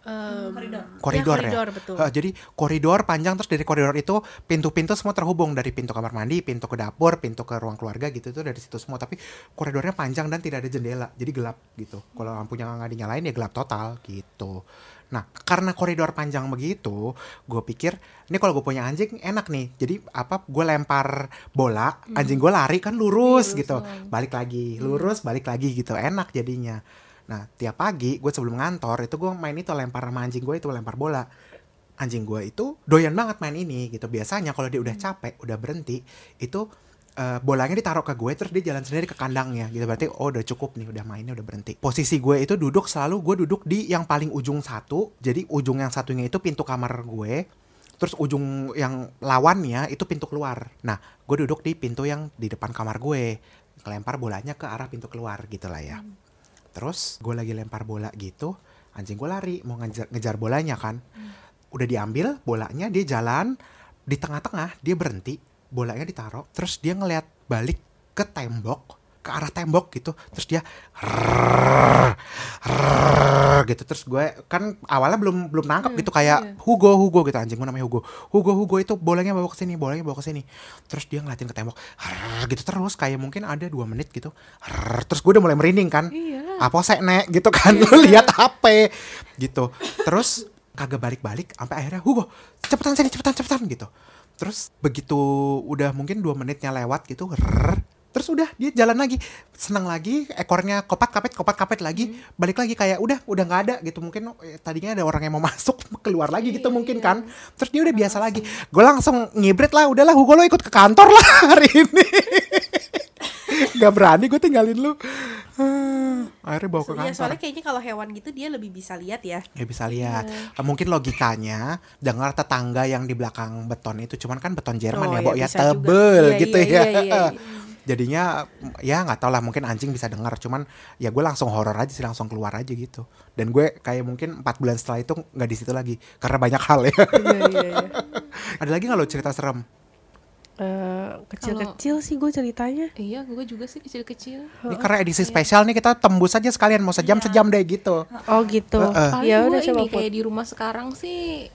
Em, Koridor. koridor ya, ya, koridor, betul. Eh, jadi koridor panjang terus dari koridor itu pintu-pintu semua terhubung dari pintu kamar mandi, pintu ke dapur, pintu ke ruang keluarga gitu itu dari situ semua. Tapi koridornya panjang dan tidak ada jendela, jadi gelap gitu. Kalau lampunya nggak dinyalain ya gelap total gitu. Nah karena koridor panjang begitu, gue pikir ini kalau gue punya anjing enak nih. Jadi apa? Gue lempar bola, anjing gue lari kan lurus, Iya, gitu, lurus doang. balik lagi, lurus balik lagi gitu, enak jadinya. Nah, tiap pagi gue sebelum ngantor itu gue main itu lempar sama anjing gue itu lempar bola. Anjing gue itu doyan banget main ini gitu. Biasanya kalau dia udah capek, udah berhenti, itu eh, bolanya ditaruh ke gue terus dia jalan sendiri ke kandangnya gitu. Berarti oh udah cukup nih, udah mainnya udah berhenti. Posisi gue itu duduk selalu gue duduk di yang paling ujung satu. Jadi ujung yang satunya itu pintu kamar gue. Terus ujung yang lawannya itu pintu keluar. Nah, gue duduk di pintu yang di depan kamar gue. Kelempar bolanya ke arah pintu keluar gitu lah ya. Terus gue lagi lempar bola gitu, anjing gue lari mau ngejar, ngejar bolanya kan. Udah diambil bolanya, dia jalan di tengah-tengah, dia berhenti, bolanya ditaruh, terus dia ngeliat balik ke tembok, ke arah tembok gitu, terus dia rrrr, rrrr gitu, terus gue kan awalnya belum belum nangkep gitu kayak Hugo Hugo gitu anjing gue namanya Hugo, Hugo Hugo itu bolanya bawa ke sini, bolanya bawa ke sini, terus dia ngeliatin ke tembok, rrrr gitu terus kayak mungkin ada dua menit gitu, rrrr, terus gue udah mulai merinding kan, Iyalah. apa sih nek gitu kan. Lu [laughs] lihat HP gitu. Terus kagak balik-balik sampai akhirnya Hugo cepetan sini cepetan cepetan gitu. Terus begitu udah mungkin dua menitnya lewat gitu rrr, terus udah dia jalan lagi. Senang lagi ekornya kopat kapet kopat kapet lagi. Balik lagi kayak udah udah nggak ada gitu. Mungkin eh, tadinya ada orang yang mau [laughs] masuk keluar lagi gitu mungkin kan. Terus dia udah biasa lagi. Gue langsung ngibrit lah udahlah Hugo lo ikut ke kantor lah [laughs] hari ini. [laughs] Nggak berani gue tinggalin lu. Ah, [sighs] akhirnya bawa ke Iya, kantor. soalnya kayaknya kalau hewan gitu dia lebih bisa lihat ya. Ya bisa lihat. Mungkin logikanya dengar tetangga yang di belakang beton itu cuman kan beton Jerman Oh, ya, ya Bo ya juga. tebel Iya, gitu iya, ya. iya, iya, Jadinya ya nggak tau lah mungkin anjing bisa dengar cuman ya gue langsung horor aja sih langsung keluar aja gitu. Dan gue kayak mungkin empat bulan setelah itu nggak di situ lagi karena banyak hal ya. Iya, iya, iya. [laughs] Ada lagi nggak lo cerita serem? Eh, kecil-kecil sih gue ceritanya. Iya, gue juga sih kecil-kecil. Ini karena edisi spesial nih kita tembus aja sekalian mau sejam sejam deh gitu. Oh gitu. Heeh. Paling Ya udah coba ini kayak di rumah sekarang sih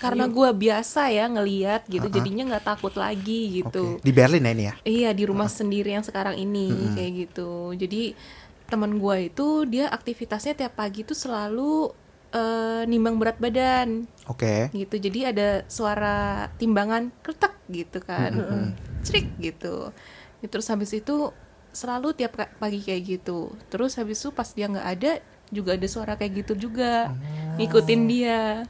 karena gue biasa ya ngeliat gitu, jadinya nggak takut lagi gitu. Oke. Di Berlin ya ini ya. Iya di rumah sendiri yang sekarang ini kayak gitu. Jadi teman gue itu dia aktivitasnya tiap pagi tuh selalu eh, nimbang berat badan Oke. gitu. Jadi ada suara timbangan kertek gitu kan, cerik gitu. Ya, Terus habis itu selalu tiap pagi kayak gitu. Terus habis itu pas dia nggak ada juga ada suara kayak gitu juga, ngikutin dia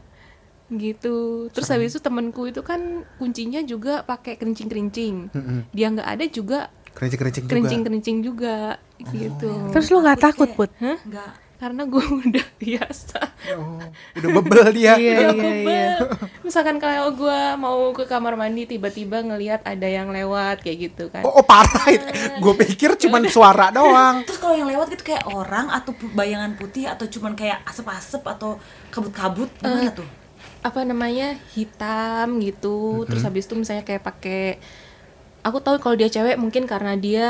gitu. Terus habis itu temenku itu kan kuncinya juga pakai kerincing-kerincing. Mm-mm. Dia nggak ada juga Kerincing-kerincing juga. kerincing-kerincing juga gitu. Terus lu nggak takut put? Hah? Enggak. Karena gue [laughs] udah biasa. Oh, udah bebel dia. Iya Udah iya iya. bebel. Misalkan kalau gue mau ke kamar mandi tiba-tiba ngelihat ada yang lewat kayak gitu kan. Oh, oh parah itu. [laughs] Gue pikir cuman suara doang. Terus kalau yang lewat gitu kayak orang atau bayangan putih atau cuman kayak asap-asap atau kabut-kabut gimana tuh? Apa namanya hitam gitu. Terus habis itu misalnya kayak pakai aku tahu kalau dia cewek mungkin karena dia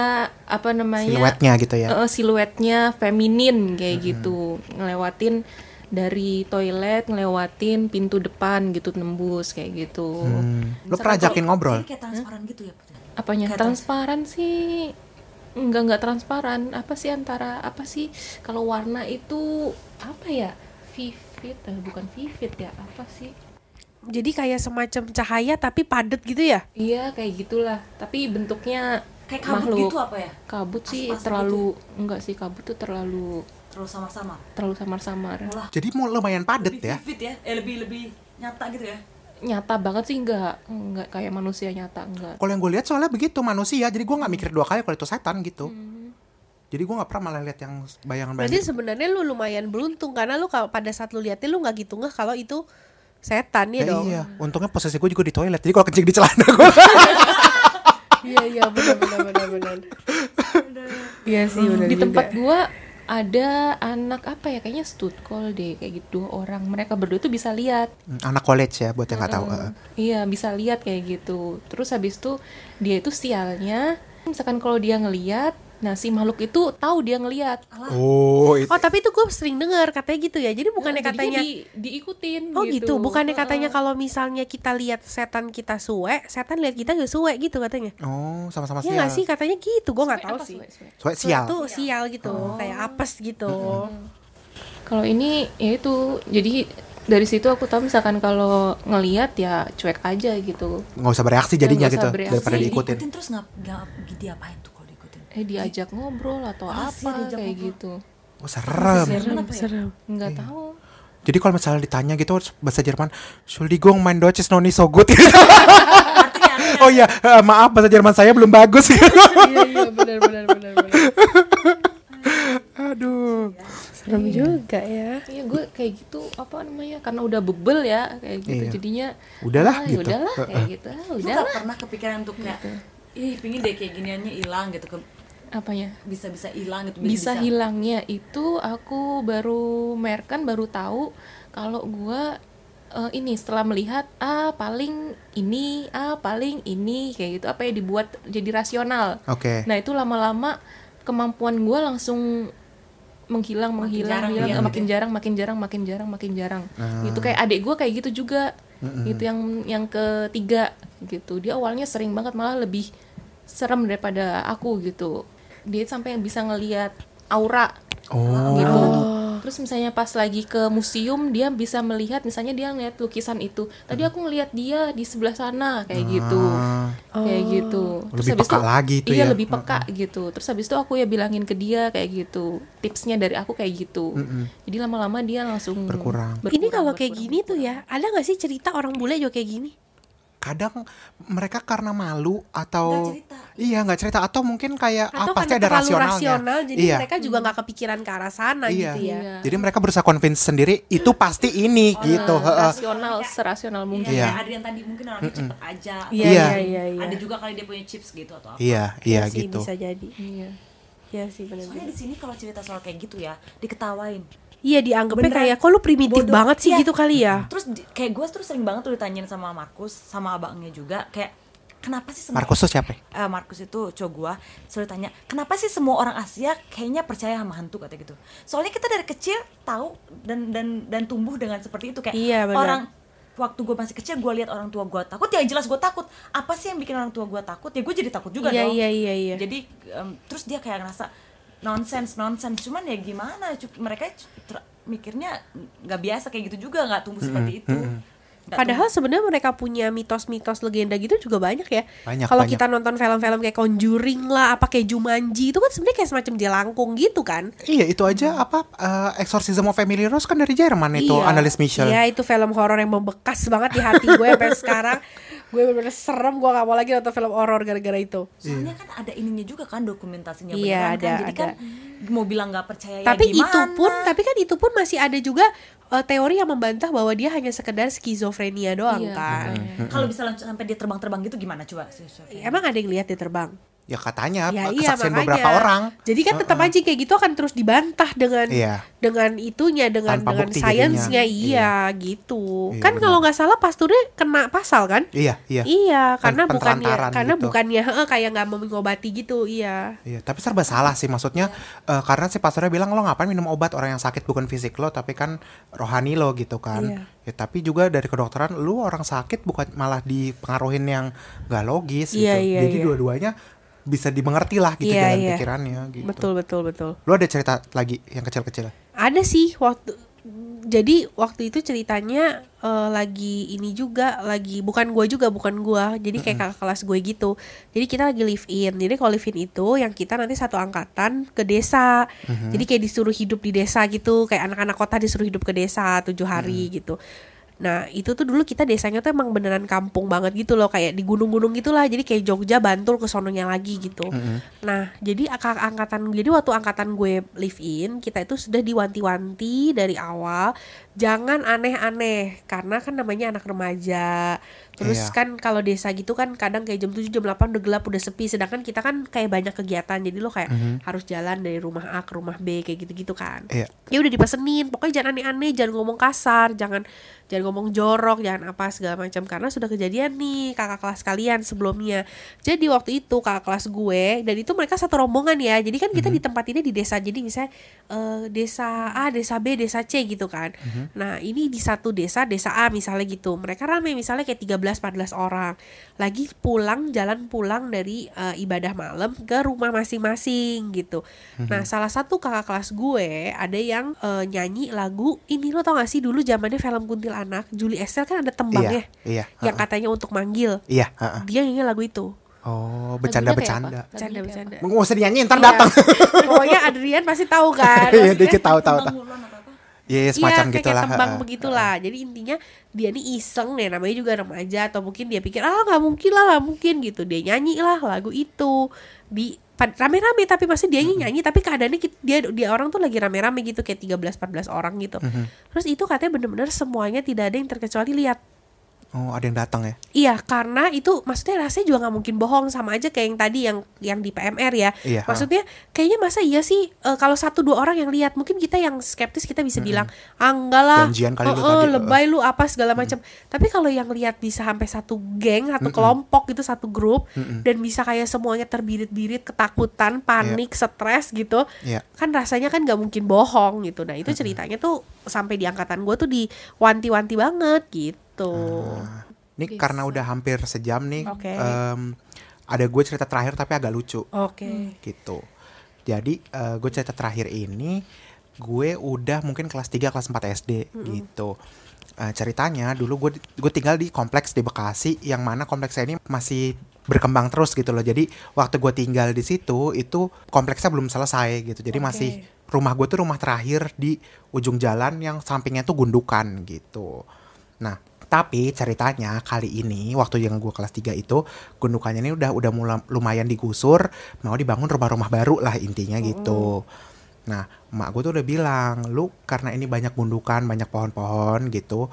apa namanya Siluetnya gitu ya. eh, siluetnya feminin kayak gitu. Ngelewatin dari toilet ngelewatin pintu depan gitu nembus kayak gitu. Hmm. Lo pernah ajakin ngobrol? Kayak transparan gitu ya Putri? apanya? Kayak transparan sih. Enggak enggak transparan. Apa sih antara apa sih? Kalau warna itu apa ya? Vivid eh, bukan vivid ya apa sih Jadi kayak semacam cahaya tapi padat gitu ya? Iya kayak gitulah, tapi bentuknya Kayak kabut makhluk. gitu apa ya? Kabut sih terlalu enggak sih kabut tuh terlalu Terus sama-sama. terlalu samar-samar. Jadi mau lumayan padet lebih ya. vivid ya. Eh lebih lebih nyata gitu ya. Nyata banget sih enggak enggak kayak manusia nyata enggak. Kalau yang gue lihat soalnya begitu manusia, jadi gue nggak mikir dua kali kalau itu setan gitu. Hmm. Jadi gue nggak pernah malah lihat yang bayangan-bayangan. Berarti gitu. sebenarnya lu lumayan beruntung karena lu kalau pada saat lu liatnya lu nggak gitu nggak kalau itu setan ya, Ya dong. iya, untungnya posisi gue juga di toilet. Jadi kalau kencing di celana gue. [laughs] Iya iya benar benar benar benar. Iya sih benar Di juga. tempat gua ada anak apa ya kayaknya studkol deh kayak gitu dua orang mereka berdua tuh bisa lihat Anak college ya, buat yang nggak tahu. Mm, iya bisa lihat kayak gitu terus habis itu dia itu sialnya misalkan kalau dia ngeliat nah si makhluk itu tahu dia ngeliat Oh, itu. Oh tapi itu gue sering dengar katanya gitu ya. Jadi bukannya Jadinya katanya di- diikutin Oh gitu, bukannya Heeh. katanya kalau misalnya kita lihat setan kita suwe, setan lihat kita gak suwe gitu katanya. Oh, sama-sama Iya sial. gak sih katanya gitu, gue nggak tahu sih. suwe, suwe? Sial. tuh sial gitu, kayak apes gitu. Kalau ini ya itu jadi dari situ aku tahu misalkan kalau ngeliat ya cuek aja gitu. Nggak usah bereaksi jadinya nggak gitu, usah bereaksi. daripada diikutin. terus nggak nggak diapain tuh diikutin? Eh diajak ngobrol atau Ah, apa kayak ngobrol. gitu. Oh, serem. Serem apa ya? Serem. Nggak tahu. Jadi kalau misalnya ditanya gitu bahasa Jerman, Entschuldigung, mein Deutsch ist noch nicht so gut. [laughs] Artinya, oh iya, eh, maaf bahasa Jerman saya belum bagus. Iya iya [laughs] benar benar benar benar. [laughs] Aduh. Serem juga ya. Iya gue kayak gitu apa namanya karena udah bebel ya kayak gitu Iya. jadinya Udahlah ah, ya gitu. udahlah kayak gitu ah, lu udahlah nggak pernah kepikiran untuk kayak ih pingin deh kayak giniannya hilang gitu ke apanya bisa bisa hilang gitu bisa hilangnya itu aku baru merkan baru tahu kalau gua eh, ini setelah melihat ah paling ini ah paling ini kayak gitu. Apa ya dibuat jadi rasional. Oke. nah itu lama-lama kemampuan gua langsung menghilang menghilang jarang menghilang. ya, makin gitu jarang makin jarang makin jarang makin jarang. Ah. gitu kayak adik gua kayak gitu juga. Gitu yang yang ketiga gitu. Dia awalnya sering banget malah lebih serem daripada aku gitu dia sampai yang bisa ngelihat aura Oh. gitu Terus misalnya pas lagi ke museum dia bisa melihat misalnya dia ngeliat lukisan itu. Tadi aku ngeliat dia di sebelah sana kayak gitu. Ah, Kayak gitu. Lebih habis peka itu- lagi tuh iya, ya. lebih peka gitu. Terus habis itu aku ya bilangin ke dia kayak gitu. Tipsnya dari aku kayak gitu. Jadi lama-lama dia langsung Berkurang. Ini kalau kayak berkurang, gini tuh ya, ada nggak sih cerita orang bule juga kayak gini? Kadang mereka karena malu atau cerita. iya nggak cerita atau mungkin kayak ah, Atau pasti karena ada rasionalnya rasional, jadi iya mereka juga nggak kepikiran ke arah sana Iya. gitu ya. Iya. jadi mereka berusaha convince sendiri itu pasti ini gitu heeh. rasional serasional mungkin. Iya, Iya. kayak Adrian tadi mungkin orangnya cepet aja. Iya, Iya. iya, iya, iya. Ada juga kali dia punya chips gitu atau apa. iya iya sih, gitu Bisa jadi. Iya. Iya sih Soalnya benar. di sini kalau cerita soal kayak gitu ya, diketawain. Iya dianggapnya Beneran. kayak kok lu primitif Bodoh. banget sih Iya. gitu kali ya. Terus di- kayak gue terus sering banget tuh ditanyain sama Markus sama abangnya juga kayak kenapa sih semua Markus tuh siapa ya? Eh, Markus itu cowok gua selalu tanya kenapa sih semua orang Asia kayaknya percaya sama hantu kata gitu soalnya kita dari kecil tahu dan dan dan tumbuh dengan seperti itu kayak Iya, orang waktu gue masih kecil gue lihat orang tua gue takut ya jelas gue takut apa sih yang bikin orang tua gue takut ya gue jadi takut juga Iya, dong iya, iya, iya. jadi em, terus dia kayak ngerasa nonsense nonsense. Cuman ya gimana? Mereka mikirnya nggak biasa kayak gitu juga nggak tumbuh seperti itu. Nggak Padahal sebenarnya mereka punya mitos-mitos legenda gitu juga banyak ya. Banyak, Kalau kita nonton film-film kayak Conjuring lah, apa kayak Jumanji itu kan sebenarnya kayak semacam jelangkung gitu kan. Iya itu aja apa eh, Exorcism of Family Rose kan dari Jerman itu Iya. Annelies Michel. Iya itu film horor yang membekas banget di hati gue sampai sekarang. Gue bener-bener serem, gue gak mau lagi nonton film horor gara-gara itu. Soalnya kan ada ininya juga kan dokumentasinya Iya, beneran kan. ada, Jadi ada. kan mau bilang nggak percaya Tapi ya gimana. itu pun, tapi kan itu pun masih ada juga eh, teori yang membantah bahwa dia hanya sekedar skizofrenia doang Iya, kan. kalau bisa sampai dia terbang-terbang gitu gimana coba? Emang ada yang lihat dia terbang? Ya katanya Ya iya kesaksian makanya. beberapa orang. Jadi kan tetap aja kayak gitu akan terus dibantah dengan Iya. dengan itunya dengan Tanpa dengan sainsnya jadinya. iya, gitu. Iya, kan kalau nggak salah pasturnya kena pasal kan? Iya iya. Iya, Pen- karena bukannya pentelantaran karena gitu. bukannya heeh, kayak nggak mau mengobati gitu, iya. Iya, tapi serba salah sih maksudnya eh, karena si pastornya bilang lo ngapain minum obat orang yang sakit bukan fisik lo tapi kan rohani lo gitu kan. Iya. Ya tapi juga dari kedokteran lu orang sakit bukan malah dipengaruhin yang gak logis Iya, gitu. iya, Jadi iya. dua-duanya bisa dimengerti lah gitu Iya, jalan iya. pikirannya gitu. Betul betul betul. Lu ada cerita lagi yang kecil-kecil? Ada sih waktu jadi waktu itu ceritanya eh, lagi ini juga lagi bukan gua juga bukan gua. Jadi kayak kakak kelas gue gitu. Jadi kita lagi live in. Jadi kalau live in itu yang kita nanti satu angkatan ke desa. Jadi kayak disuruh hidup di desa gitu. Kayak anak-anak kota disuruh hidup ke desa tujuh hari gitu Nah itu tuh dulu kita desanya tuh emang beneran kampung banget gitu loh Kayak di gunung-gunung gitulah. Jadi kayak Jogja, Bantul ke sononya lagi gitu. Nah jadi ak- angkatan Jadi waktu angkatan gue live in Kita itu sudah diwanti-wanti dari awal Jangan aneh-aneh Karena kan namanya anak remaja. Terus Iya. kan kalau desa gitu kan Kadang kayak jam 7, jam 8 udah gelap, udah sepi. Sedangkan kita kan kayak banyak kegiatan. Jadi lo kayak harus jalan dari rumah A ke rumah B Kayak gitu-gitu kan. Iya. ya udah dipesenin. Pokoknya jangan aneh-aneh jangan ngomong kasar jangan jangan ngomong jorok jangan apa segala macam. Karena sudah kejadian nih kakak kelas kalian sebelumnya. Jadi waktu itu kakak kelas gue dan itu mereka satu rombongan ya. Jadi kan kita ditempatinnya di desa. Jadi misalnya eh, desa A desa B desa C gitu kan nah ini di satu desa desa A misalnya gitu mereka rame misalnya kayak 13-14 orang lagi pulang jalan pulang dari eh, ibadah malam ke rumah masing-masing gitu nah salah satu kakak kelas gue ada yang eh, nyanyi lagu ini lo tau gak sih dulu zamannya film kuntilanak Julie Estelle kan ada tembangnya Iya, iya, yang katanya untuk manggil Iya, heeh. dia nyanyi lagu itu Oh, bercanda-bercanda. kayak apa? bercanda Lagunya kayak bercanda Nggak usah dinyanyiin, ntar Iya. datang. pokoknya Adrian pasti tahu kan [laughs] Iya, dikit tahu tahu tahu. Atau apa? Iya, Iya, semacam kayak, gitu kayak tembang begitulah. Jadi intinya dia nih iseng ya namanya juga remaja atau mungkin dia pikir ah nggak mungkin lah nggak mungkin gitu. Dia nyanyi lah lagu itu di rame-rame tapi masih dia nyanyi tapi keadaannya dia dia orang tuh lagi rame-rame gitu kayak 13 14 orang gitu. Terus itu katanya bener-bener semuanya tidak ada yang terkecuali lihat. Oh, ada yang datang ya? Iya, karena itu maksudnya rasanya juga nggak mungkin bohong sama aja kayak yang tadi yang yang di PMR ya. Iya, maksudnya kayaknya masa iya sih eh, kalau satu dua orang yang lihat mungkin kita yang skeptis kita bisa bilang ah enggak lah, Janjian kali lu oh, oh, tadi, lebay lu apa segala macam. Tapi kalau yang lihat bisa sampai satu geng, satu kelompok gitu, satu grup dan bisa kayak semuanya terbirit-birit, ketakutan, panik, stres gitu, Iya. kan rasanya kan nggak mungkin bohong gitu. Nah itu ceritanya tuh sampai di angkatan gue tuh diwanti-wanti banget gitu. Nah, Ini karena udah hampir sejam nih. Oke. em, ada gue cerita terakhir tapi agak lucu Oke. gitu. Jadi gue cerita terakhir ini gue udah mungkin kelas 3 kelas 4 SD gitu. Eh, ceritanya dulu gue gue tinggal di kompleks di Bekasi yang mana kompleksnya ini masih berkembang terus gitu loh. Jadi waktu gue tinggal di situ itu kompleksnya belum selesai gitu. Jadi Oke. masih rumah gue tuh rumah terakhir di ujung jalan yang sampingnya tuh gundukan gitu. Nah, tapi ceritanya kali ini waktu yang gue kelas 3 itu gundukannya ini udah udah mula- lumayan digusur, mau dibangun rumah-rumah baru lah intinya gitu. Nah, emak gue tuh udah bilang, lu karena ini banyak gundukan, banyak pohon-pohon gitu,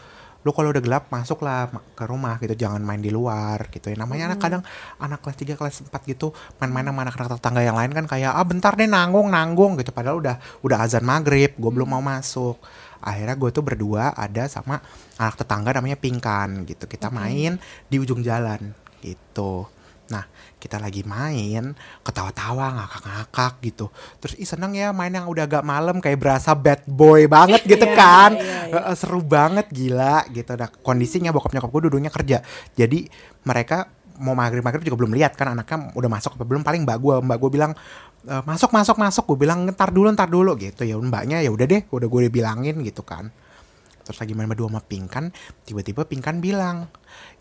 lu kalau udah gelap masuklah ma- ke rumah gitu, jangan main di luar gitu. Ya namanya anak kadang anak kelas 3 kelas 4 gitu main-main sama anak-anak tetangga yang lain kan kayak ah bentar deh nanggung nanggung gitu padahal udah udah azan maghrib, gue belum mau masuk. Akhirnya gue tuh berdua ada sama anak tetangga namanya Pingkan gitu. Kita main di ujung jalan gitu. Nah, kita lagi main, ketawa-tawa, ngakak-ngakak gitu. Terus ih seneng ya main yang udah agak malam kayak berasa bad boy banget [laughs] gitu Iya, kan. iya, iya. Eh, seru banget gila gitu. Nah, kondisinya bokap nyokap gue duduknya kerja. Jadi mereka mau maghrib maghrib juga belum lihat kan anaknya udah masuk apa belum paling mbak gue mbak gue bilang "E, masuk masuk masuk gue bilang ntar dulu ntar dulu gitu ya mbaknya ya udah deh udah gue bilangin gitu kan terus lagi main berdua sama Pingkan tiba-tiba Pingkan bilang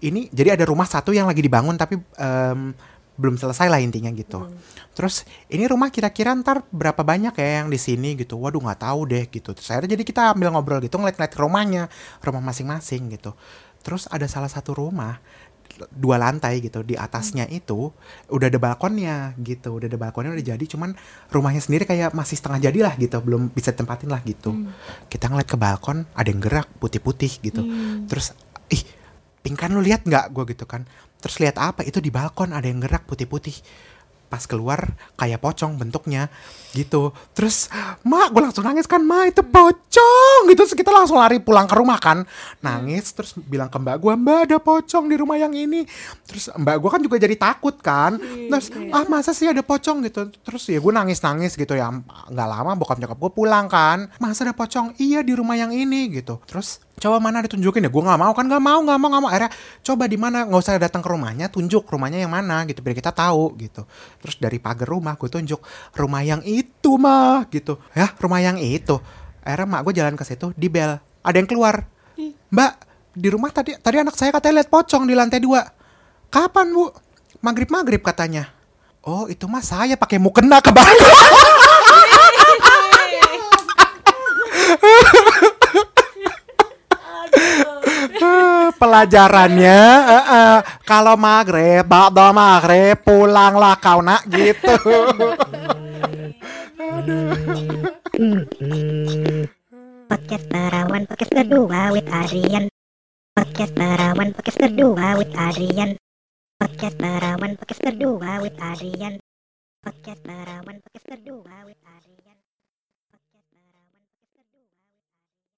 ini jadi ada rumah satu yang lagi dibangun tapi em, belum selesai lah intinya gitu. Terus ini rumah kira-kira ntar berapa banyak ya yang di sini? gitu. Waduh nggak tahu deh gitu. Terus akhirnya jadi kita ambil ngobrol gitu ngeliat-ngeliat ke rumahnya rumah masing-masing gitu. Terus ada salah satu rumah dua lantai gitu di atasnya itu udah ada balkonnya gitu udah ada balkonnya udah jadi cuman rumahnya sendiri kayak masih setengah jadi lah gitu belum bisa tempatin lah gitu. Kita ngeliat ke balkon ada yang gerak putih-putih gitu. Terus ih pingkan lu lihat nggak? Gue gitu kan. Terus lihat apa? Itu di balkon ada yang gerak putih-putih pas keluar kayak pocong bentuknya gitu. Terus mak gue langsung nangis kan ma? Itu pocong! Gitu. Terus kita langsung lari pulang ke rumah kan. Nangis terus bilang ke mbak gue mbak ada pocong di rumah yang ini. Terus mbak gue kan juga jadi takut kan. Terus ah masa sih ada pocong? Gitu. Terus ya gue nangis nangis gitu ya. Nggak lama bokap nyokap gue pulang kan. Masa ada pocong? Iya di rumah yang ini. Gitu. Terus coba mana ditunjukin ya? Gue nggak mau kan nggak mau nggak mau nggak mau. Akhirnya coba di mana? Nggak usah datang ke rumahnya tunjuk rumahnya yang mana gitu biar kita tahu gitu. Terus dari pagar rumah gue tunjuk rumah yang itu mah gitu. Ya rumah yang itu. Akhirnya mak gue jalan ke situ di bel ada yang keluar. Mbak di rumah tadi tadi anak saya katanya lihat pocong di lantai dua. Kapan bu? Maghrib maghrib katanya. Oh itu mah saya pakai mukena ke bawah [laughs] [laughs] Eh, pelajarannya eh, eh, kalau maghrib bakda maghrib pulanglah kau nak gitu. [laughs] Podcast Perawan Podcast kedua with Adrian. Podcast Perawan Podcast kedua with Adrian. Podcast Perawan Podcast kedua with Adrian. Podcast Perawan Podcast kedua with